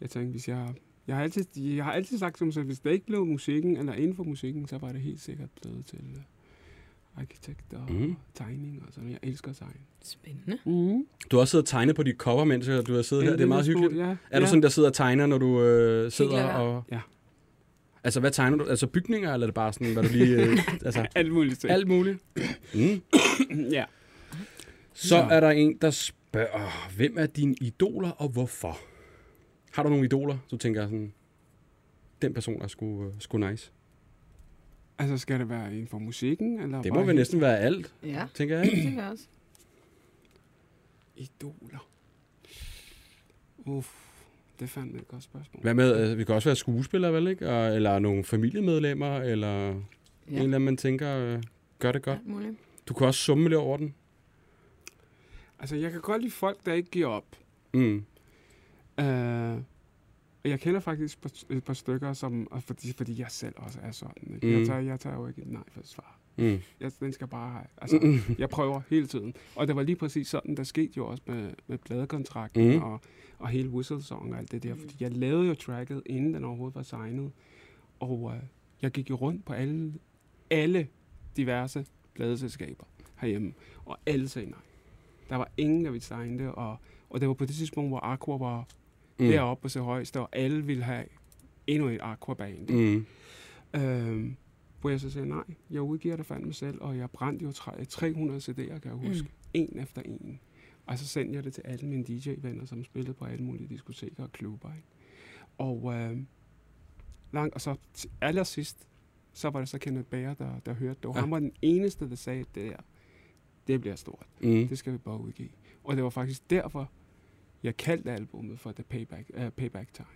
jeg tænkte, hvis jeg... Jeg har altid, jeg har altid sagt mig selv, hvis det ikke blev musikken, eller inden for musikken, så var det helt sikkert blevet til uh, arkitekt og mm. tegning og sådan. Jeg elsker at tegne. Spændende. Mm. Du har også siddet og tegnet på dit cover, mens du har siddet her. Det er meget hyggeligt. Ja, Er ja. du sådan, der sidder og tegner, når du øh, sidder lækkert. og... Ja. Altså, hvad tegner du? Altså bygninger, eller er det bare sådan, hvad du lige... Øh, [laughs] altså, Alt muligt. ting. alt muligt? Mm. [coughs] ja. Så er der en, der spørger, hvem er dine idoler, og hvorfor? Har du nogle idoler, du tænker sådan, den person er sgu, øh, sgu nice? Altså, skal det være inden for musikken? Eller Det må vel næsten være alt, Ja, tænker jeg. det tænker jeg også. Idoler. Uff, det er fandme et godt spørgsmål. Hvad med, øh, vi kan også være skuespillere, vel ikke? Og, eller nogle familiemedlemmer, eller ja. en eller anden, man tænker, øh, gør det godt. Alt muligt. Du kan også summe lidt over den. Altså, jeg kan godt lide folk, der ikke giver op. Mm. Uh, jeg kender faktisk et par, stykker, som, og fordi, fordi jeg selv også er sådan. Ikke? Mm. Jeg, tager, jeg tager jo ikke et nej for et svar. Mm. Jeg, den skal bare have. Altså, Mm. jeg prøver hele tiden. Og det var lige præcis sådan, der skete jo også med, med pladekontrakten Mm. og, og hele Whistle Song og alt det der. Fordi jeg lavede jo tracket, inden den overhovedet var signet. Og uh, jeg gik jo rundt på alle, alle diverse pladeselskaber herhjemme. Og alle sagde nej. Der var ingen, der ville signe det. Og, og det var på det tidspunkt, hvor Aqua var Mm. mm. deroppe på sig højeste, og alle ville have endnu et Aqua-band. Mm. Øhm, hvor jeg så sagde, nej, jeg udgiver det fandme selv, og jeg brændte jo tre- 300 CD'er, kan jeg huske. Mm. En efter en. Og så sendte jeg det til alle mine DJ-venner, som spillede på alle mulige diskoteker og klubber. Ikke? Og øh, langt, og så til allersidst, så var det så Kenneth Bager, der, der hørte det. Og Ja. han var den eneste, der sagde, det der, det bliver stort. Mm. Det skal vi bare udgive. Og det var faktisk derfor, jeg kaldte albummet for The Payback, uh, Payback Time.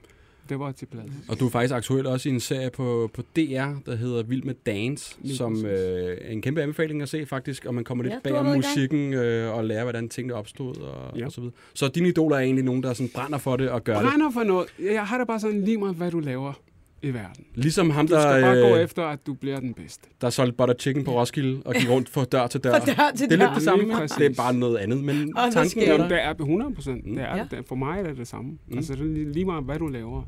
Det var til plads. Og du er faktisk aktuel også i en serie på, på DR, der hedder Vild med Dance, Lige som præcis. øh, er en kæmpe anbefaling at se faktisk, og man kommer lidt Ja, bag om musikken øh, og lærer, hvordan tingene opstod og, Ja. og så videre. Så dine idoler er egentlig nogen, der sådan brænder for det og gør det. Brænder for noget. Jeg har det bare sådan lige meget, hvad du laver i verden. Ligesom ham, Du der, skal bare gå øh, efter, at du bliver den bedste. der solgte butter chicken på Roskilde og gik rundt fra dør til dør. Fra dør til det er dør. lidt det samme. Præcis. Det er bare noget andet, men Og der tanken er der. Det er 100 procent. Mm. Det er, Ja. For mig er det det samme. Mm. Altså, det er lige, lige meget, hvad du laver.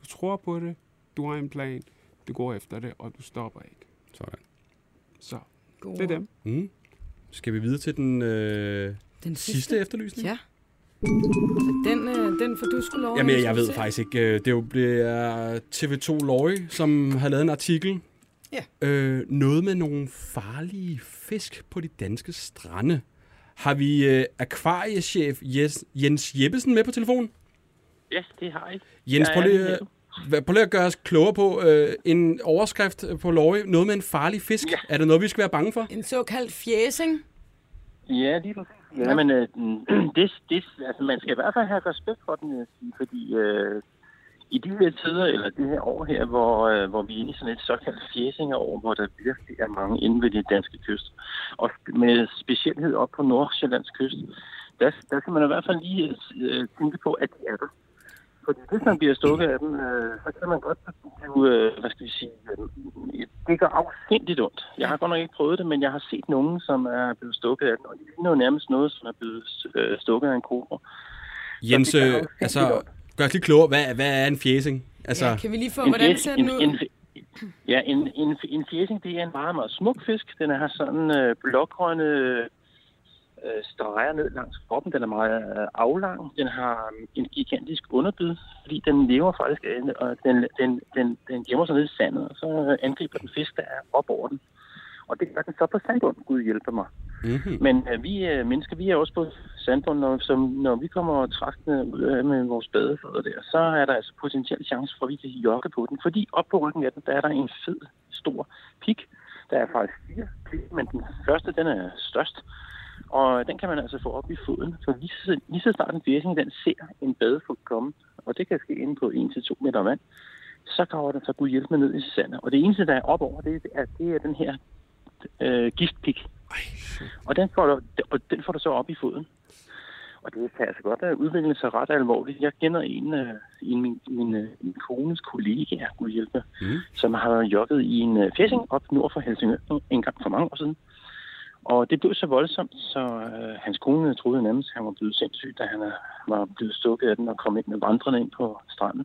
Du tror på det. Du har en plan. Du går efter det, og du stopper ikke. Sådan. Så God det er dem. Mm. Skal vi videre til den øh, Den sidste efterlysning? Ja. Den, øh, den får du skulle lov Jamen, jeg, jeg ved introducere. faktisk ikke. øh, Det er jo det er TV2 Løje, som har lavet en artikel. Ja. Øh, noget med nogle farlige fisk på de danske strande. Har vi øh, akvariechef Jes, Jens Jeppesen med på telefonen? Ja, det har jeg. Jens, prøv lige, øh, prøv lige at gøre os klogere på øh, en overskrift på Løje. Noget med en farlig fisk. Ja. Er det noget, vi skal være bange for? En såkaldt fjæsing. Ja, lige præcis. Ja, men øh, [clears throat] det, det, altså, man skal i hvert fald have respekt for den, fordi øh, i de her tider, eller det her år her, hvor, øh, hvor vi er inde i sådan et såkaldt fjæsingerår, hvor der virkelig er mange inde ved de danske kyst, og med specielhed op på Nordsjællands kyst, der, der skal man i hvert fald lige øh, tænke på, at de er der. Fordi hvis man bliver stukket af dem, øh, så kan man godt blive, øh, hvad skal vi sige, øh, det gør afsindigt ondt. Jeg har godt nok ikke prøvet det, men jeg har set nogen, som er blevet stukket af den, og det ligner jo nærmest noget, som er blevet øh, stukket af en kobra. Jens, øh, altså, ondt. gør os lige klogere. Hvad, hvad er en fjæsing? Altså, Ja, kan vi lige få, En hvordan fjæs- ser den ud? En, en, ja, en, en, en fjæsing, det er en meget, meget smuk fisk. Den har sådan øh, blågrønne øh, streger ned langs kroppen. Den er meget øh, aflang. Den har øh, en gigantisk underbid, fordi den lever faktisk af den, og den, den, den, den gemmer sig ned i sandet, og så øh, angriber den fisk, der er op over den. Og det gør den så på sandbund, Gud hjælper mig. mm-hmm. Men øh, vi øh, mennesker, vi er også på sandbund, når, som, når vi kommer træskende ud af med vores badefødder der, så er der altså potentiel chance for, at vi kan jogge på den. Fordi op på ryggen af den, der er der en fed, stor pik. Der er faktisk fire pik, men den første, den er størst. Og den kan man altså få op i foden. Så lige så, lige så snart en fjæsing, den ser en badefod komme, og det kan ske inde på 1-2 meter vand, så graver den så Gud hjælpe med ned i sandet. Og det eneste, der er op over, det er, det er den her øh, giftpik. Og den, får du, og den får du så op i foden. Og det kan altså godt uh, udvikle sig ret alvorligt. Jeg kender en af en, min, min, øh, min kones kollegaer, kunne hjælpe, Mm. som har jogget i en fæsing op nord for Helsingør en gang for mange år siden. Og det blev så voldsomt, så uh, hans kone troede nærmest, at han var blevet sindssyg, da han uh, var blevet stukket af den og kom ind med vandrende ind på stranden.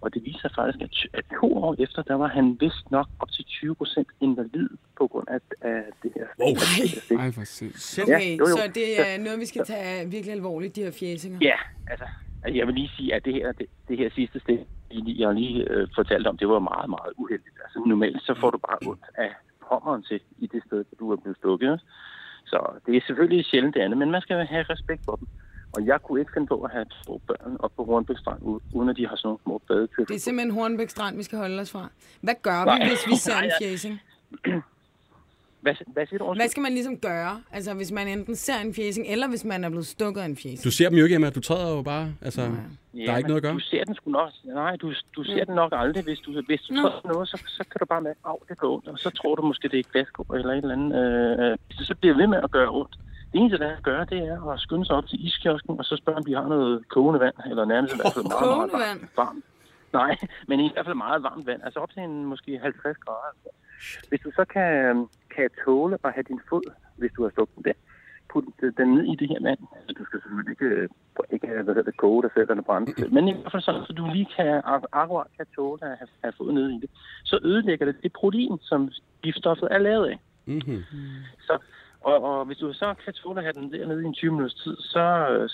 Og det viser sig faktisk, at, at to år efter, der var han vist nok op til 20 procent invalid på grund af, af det her. Wow. stik. Ej, for sindssygt. Okay, Ja, jo, jo. så det er noget, vi skal tage virkelig alvorligt, de her fjæsinger. Ja, altså, altså, jeg vil lige sige, at det her, det, det her sidste sted, jeg har lige øh, fortalt om, det var meget, meget uheldigt. Altså normalt, så får du bare ondt af pommeren til i det sted, hvor du er blevet stukket. Så det er selvfølgelig sjældent det andet, men man skal have respekt for dem. Og jeg kunne ikke finde på at have to børn op på Hornbæk Strand, uden at de har sådan nogle små badekøb. Det er simpelthen Hornbæk Strand, vi skal holde os fra. Hvad gør Nej. vi, hvis vi ser en fjæsing? [clears throat] Hvad, hvad siger du? Hvad skal man ligesom gøre? Altså, hvis man enten ser en fjæsing, eller hvis man er blevet stukket af en fjæsing? Du ser dem jo ikke, Emma. Du træder jo bare. Altså, Ja. der er ikke noget at gøre. Du ser den sgu nok. Nej, du, du ser den nok aldrig. Hvis du, hvis du tror noget, så, så kan du bare mærke, at det går ondt. Og så tror du måske, det er glasgård eller et eller andet. Øh, hvis det så bliver ved med at gøre ondt. Det eneste, der er at gøre, det er at skynde sig op til iskiosken, og så spørge, om de har noget kogende vand, eller nærmest i hvert fald meget, meget vand? varmt. varmt. Nej, [laughs] men i hvert fald meget varmt vand. Altså op til en måske 50 grader. Hvis du så kan, kan tåle at have din fod, hvis du har stukket den put den ned i det her vand. Altså, du skal selvfølgelig ikke, øh, ikke hvad hedder det, koge dig selv eller brænde dig. Men i hvert fald sådan, så du lige kan ak- akkurat kan tåle at have, have fået ned i det. Så ødelægger det det protein, som giftstoffet er lavet af. Mm-hmm. Så, og, og hvis du så kan tåle at have den dernede i en 20 minutters tid, så,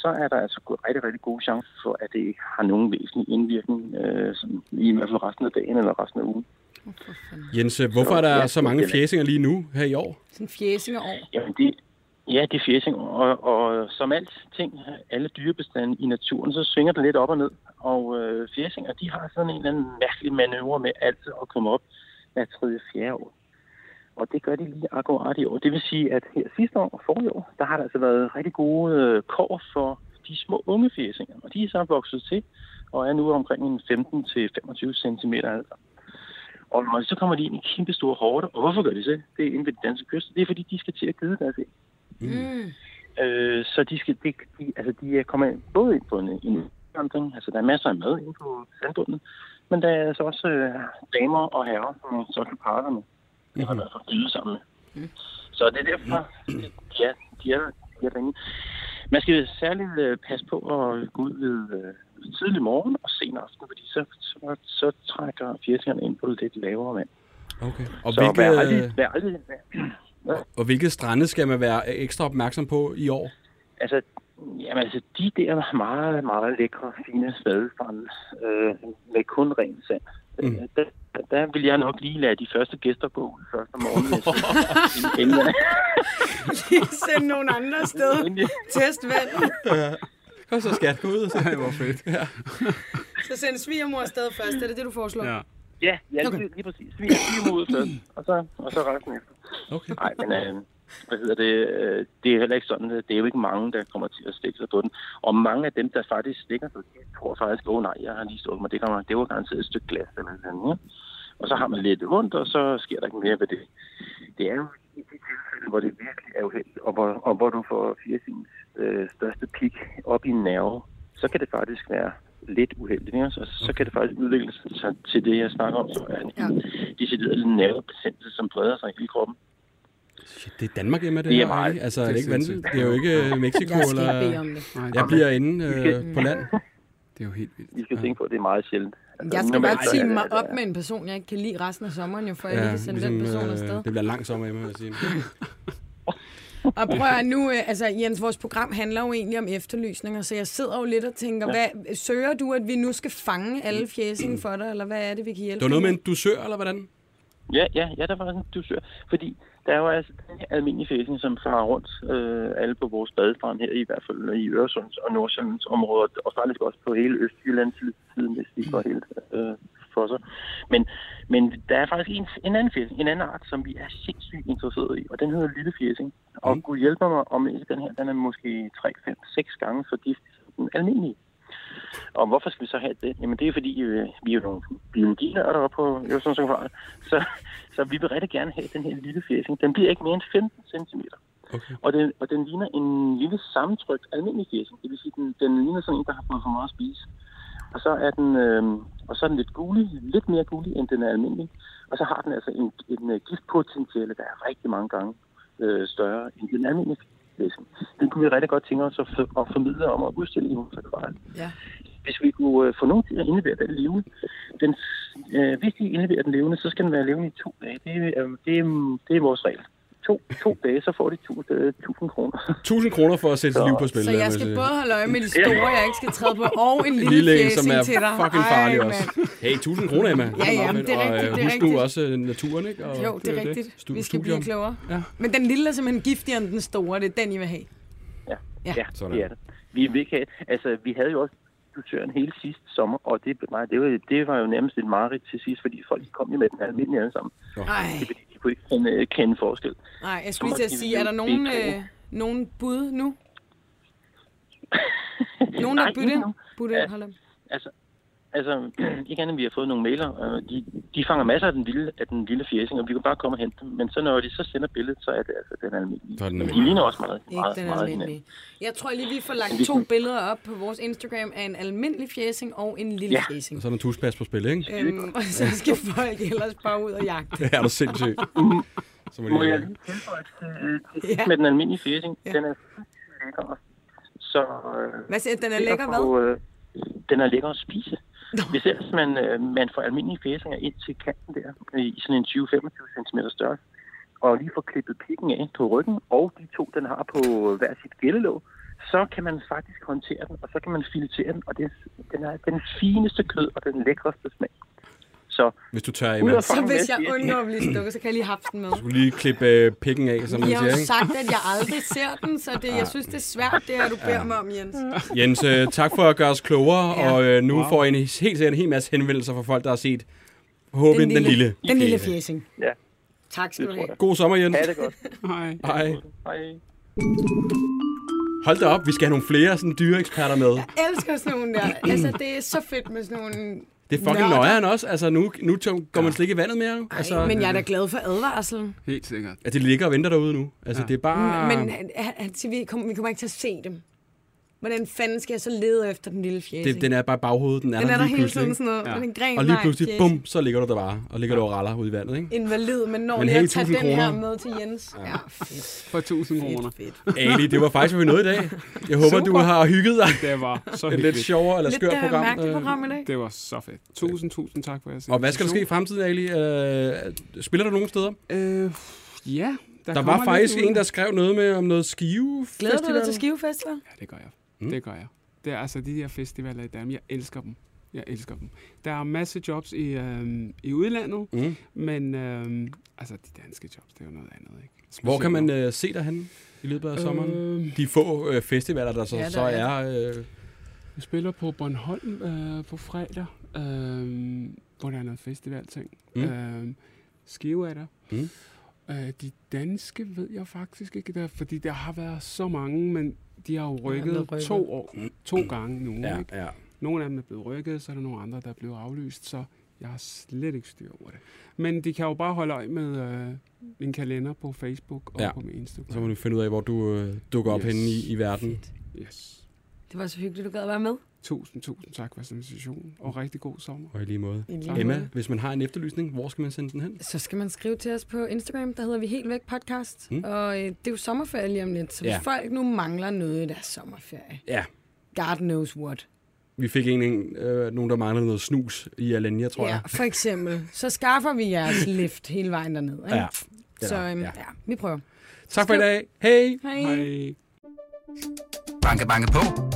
så er der altså rigtig, rigtig gode chancer for, at det har nogen væsentlig indvirkning, øh, som, i hvert fald resten af dagen eller resten af ugen. Jens, øh, hvorfor er der Ja, så mange er- fjæsinger lige nu her i år? Sådan en fjæsinger år. Jamen det, Ja, det er fjæsing, og, og som alt ting, alle dyrebestande i naturen, så svinger det lidt op og ned. Og øh, fjæsinger, de har sådan en eller anden mærkelig manøvre med altid at komme op hver tredje fjerde år. Og det gør de lige akkurat i år. Det vil sige, at her sidste år og forrige år, der har der altså været rigtig gode øh, kår for de små unge fjæsinger. Og de er så vokset til og er nu omkring en 15-25 cm. Altså. Og når så kommer de ind i kæmpe store hårde, og hvorfor gør de så? Det er inde ved den danske kyst. Det er fordi, de skal til at gide deres æg. Mm. Øh, så de, skal, de, de, altså de er kommer både ind på en, en vandring, altså der er masser af mad inde på sandbunden, men der er altså også øh, damer og herrer, som så kan parre med. Det har været for sammen med. Så det er derfor, de er, de er, de er derinde. Man skal særligt øh, passe på at gå ud ved øh, tidlig morgen og sen aften, fordi så, så, så trækker fjersingerne ind på lidt lavere vand. Okay. Og, Så vær aldrig, hvilke, vær aldrig, vær, og hvilke strande skal man være ekstra opmærksom på i år? Altså, jamen, altså, de der meget, meget lækre, fine spadestrande øh, med kun ren sand, Mm. mm. der, der vil jeg nok lige lade de første gæster gå ud først om morgenen. [laughs] inden- inden, Send nogle andre [laughs] inden, Test vandet. Kom så, skat, gå ud og se. Ej, hvor fedt. Ja. Så send svigermor afsted først. Er det det, du foreslår? Ja. ja, ja Okay. lige, lige præcis. Vi er ud først, og så, og så resten efter. Okay. Nej, men øh, hvad hedder det, øh, det er heller ikke sådan, det er jo ikke mange, der kommer til at stikke sig på den. Og mange af dem, der faktisk stikker sig, de tror faktisk, åh oh, nej, jeg har lige stået mig, det, kommer, det var garanteret et stykke glas eller sådan, ja. Og så har man lidt ondt, og så sker der ikke mere ved det. Det er jo i de tilfælde, hvor det virkelig er uheldigt, og hvor, og hvor du får fjersings øh, største pik op i en nerve, så kan det faktisk være lidt uheldigt. Ikke? Så, så kan det faktisk udvikle sig til det, jeg snakker om, så er en Ja. decideret nervebetændelse, som breder sig i hele kroppen. Shit, det er Danmark hjemme, det, Det er her, meget- ikke? Altså, det er ikke vanvittigt. Det er jo ikke øh, [laughs] Mexico Jeg skal bede eller... om det. Nej, Jeg bliver inde øh, på land. [laughs] det er jo helt vildt. I skal tænke på, at det er meget sjældent. Altså, Jeg skal normalt bare det- mig op ja. med en person, jeg ikke kan lide resten af sommeren, jo, for jeg lige kan sende den person afsted. øh, det bliver lang sommer hjemme, vil jeg sige. [laughs] Og prøv at nu, øh, altså Jens, vores program handler jo egentlig om efterlysninger, så jeg sidder jo lidt og tænker, ja. hvad, søger du, at vi nu skal fange alle fjæsing for dig, eller hvad er det, vi kan hjælpe Det var noget med en dusør, eller hvordan? Ja, ja, ja, der var en dusør. Fordi der er jo altså almindelige fæsning, som farer rundt øh, alle på vores badestrand her, i hvert fald i Øresunds og Nordsjællands områder, og faktisk også på hele Østjyllands siden, hvis vi går helt øh, for sig. Men, men der er faktisk en, en anden fæsning, en anden art, som vi er sindssygt interesseret i, og den hedder lille fæsning. Og Mm. Gud hjælper mig, om ikke den her, den er måske 3, 5, 6 gange så giftig som den almindelige. Og hvorfor skal vi så have det? Jamen det er fordi, øh, vi er jo nogle biologilærere oppe på Øresunds så, så vi vil rigtig gerne have den her lille fæsing. Den bliver ikke mere end 15 cm. Okay. Og den, og den ligner en lille sammentrykt almindelig fæsing. Det vil sige, den, den ligner sådan en, der har fået for meget at spise. Og så er den, øh, og så er den lidt gulig, lidt mere gulig, end den er almindelig. Og så har den altså en, en uh, giftpotentiale, der er rigtig mange gange øh, større end den almindelige fæsing. Den kunne vi rigtig godt tænke os at, for, at formidle om at udstille i vores akvarium Ja. Hvis vi kunne øh, få nogen til at indlevere den levende, den, øh, hvis de indleverer den levende, så skal den være levende i to dage. Det, er, øh, det, er, det er vores regel. To, to [laughs] dage, så får de tu, øh, 1000 kroner. 1000 kroner for at sætte sit liv på spil. Så jeg skal både holde øje med de store, jeg ikke skal træde på, og en lille, lille en, fjæsing som er til dig. fucking farlig Ej, også. Hey, 1000 kroner, Emma. Ja, ja, men det er Og, rigtigt, øh, det er husk nu også øh, naturen, ikke? Og, Jo, det det er rigtigt. Stu- Vi skal blive studium. klogere. Ja. Men den lille er simpelthen giftigere end den store. Det er den, I vil have. Ja, Ja. ja Sådan. det er det. Vi vil ikke have, altså, vi havde jo også dusøren hele sidste sommer, og det, nej, det, var, det var jo nærmest et mareridt til sidst, fordi folk kom jo med den almindelige alle sammen. Ej, Det fordi, de kunne ikke kende, øh, kende forskel. nej, jeg skulle lige til at sige, er der nogen, øh, nogen bud nu? [laughs] Nogen, der Nej, bytte. Bytte Ja. Altså, altså [clears throat] ikke andet, vi har fået nogle mailer. De, de fanger masser af den lille, af den lille fjersing, og vi kan bare komme og hente dem. Men så når de så sender billedet, så er det altså den almindelige. Så er den Men de almindelige. ligner også meget, Ikke meget, den meget almindelige. hinanden. Jeg tror lige, vi får lagt to billeder op på vores Instagram af en almindelig fjæsing og en lille Ja. fjæsing. Og så er der tuspas på spil, ikke? Øhm, og så skal folk ellers bare ud og jagte. [laughs] Det er du sindssygt. [laughs] Så må Må jeg lige tilføje til, øh, med den almindelige fjersing? Ja. Den er lækker. Så, øh, Hvad siger den er lækker, hvad? på, øh, den er lækker at spise. Hvis ellers man, øh, man får almindelige fæsinger ind til kanten der, i sådan en 20-25 cm størrelse, og lige får klippet pikken af på ryggen, og de to, den har på hver sit gældelåg, så kan man faktisk håndtere den, og så kan man filetere den, og det, den er den fineste kød og den lækreste smag. Så Hvis du tør, Emma. og Så hvis jeg undgår at blive stukket, så kan jeg lige have den med. Du skulle lige klippe øh, pikken af, som man Jeg har siger, jo ikke? sagt, at jeg aldrig ser den, så det, jeg synes, det er svært, det her, du beder mig om, Jens. Jens, øh, tak for at gøre os klogere, Ja. og øh, nu Wow. får I en, helt sikkert en hel masse henvendelser fra folk, der har set forhåbentlig den, den lille. Den lille fjesing. Ja. Tak skal Det du have. jeg. God sommer, Jens. Ha' det godt. Hej. Hej. Hej. Hold da op, vi skal have nogle flere sådan dyreeksperter med. Jeg elsker sådan nogle der. Altså, det er så fedt med sådan nogle... Det er fucking Nørder. nøjeren også. Altså, nu, nu tog- går man slet ikke i vandet mere. Ej, Altså, men jeg er da glad for advarslen. Helt sikkert. at de ligger og venter derude nu. Altså, Ja. det er bare... Men han, han, han siger, vi kommer, vi kommer ikke til at se dem. Hvordan fanden skal jeg så lede efter den lille fjæsing? det, den er bare baghovedet. Den er, den er der lige hele tiden sådan noget. Ja. Ja. En gren, Og lige pludselig, bum, så ligger du der bare. Og ligger du og raller ude i vandet, ikke? Invalid, men når Men men hey, jeg tager den 1000 her kroner. med til Jens. Ja, fedt. For 1000 kroner. Fedt, fedt. Ali, det var faktisk, hvad vi nåede i dag. Jeg håber, du Super. har hygget dig. Det var så Et lidt hyggeligt. sjovere eller Lidt skørt øh, program. mærkeligt Øh, program i dag. Det var så fedt. Tusind, tusind tak for jeres Og hvad skal der ske i fremtiden, Ali? Øh, spiller du nogen steder? Øh, ja, der, Der var lidt faktisk ud. en, der skrev noget med om noget skive Glæder du dig til Skive Festival? Ja, det gør jeg. Mm. Det gør jeg. Det er altså de her festivaler i Danmark. Jeg elsker dem. Jeg elsker dem. Der er masser af jobs i, øhm, i udlandet, Mm. men øhm, altså de danske jobs, det er jo noget andet, ikke? Hvor kan man øh, se dig henne i løbet af sommeren? Øhm, De få øh, festivaler, der så, Ja, der så er. er... Øh, Jeg spiller på Bornholm øh, på fredag, øh, hvor der er noget festivalting. Mm. Øh, Skive er der. Mm. Øh, de danske ved jeg faktisk ikke, der, fordi der har været så mange, men de har jo rykket, blevet rykket. to år, to gange nu. ja, Ikke? ja. Nogle af dem er blevet rykket, så er der nogle andre, der er blevet aflyst, så jeg har slet ikke styr over det. Men de kan jo bare holde øje med øh, min kalender på Facebook og Ja. ja. på min Instagram. Så må du finde ud af, hvor du øh, dukker op Yes. henne i, i verden. Fedt. Yes. Det var så hyggeligt, du gad at være med. Tusind, tusind tak for invitationen, og rigtig god sommer. Og i lige måde. I lige Tak. Emma, måde. hvis man har en efterlysning, hvor skal man sende den hen? Så skal man skrive til os på Instagram, der hedder vi Helt Væk Podcast. Mm. Og øh, det er jo sommerferie lige om lidt, så hvis Ja. folk nu mangler noget i deres sommerferie, Ja. God knows what. Vi fik en, en øh, nogen, der manglede noget snus i Alanya, tror Ja, jeg. for eksempel. Så skaffer vi jeres [laughs] lift hele vejen derned. Ikke? Ja. Så Eller, øhm, ja. ja. ja, vi prøver. Tak for i dag. Hej! Hej. Hej. Banke, banke på.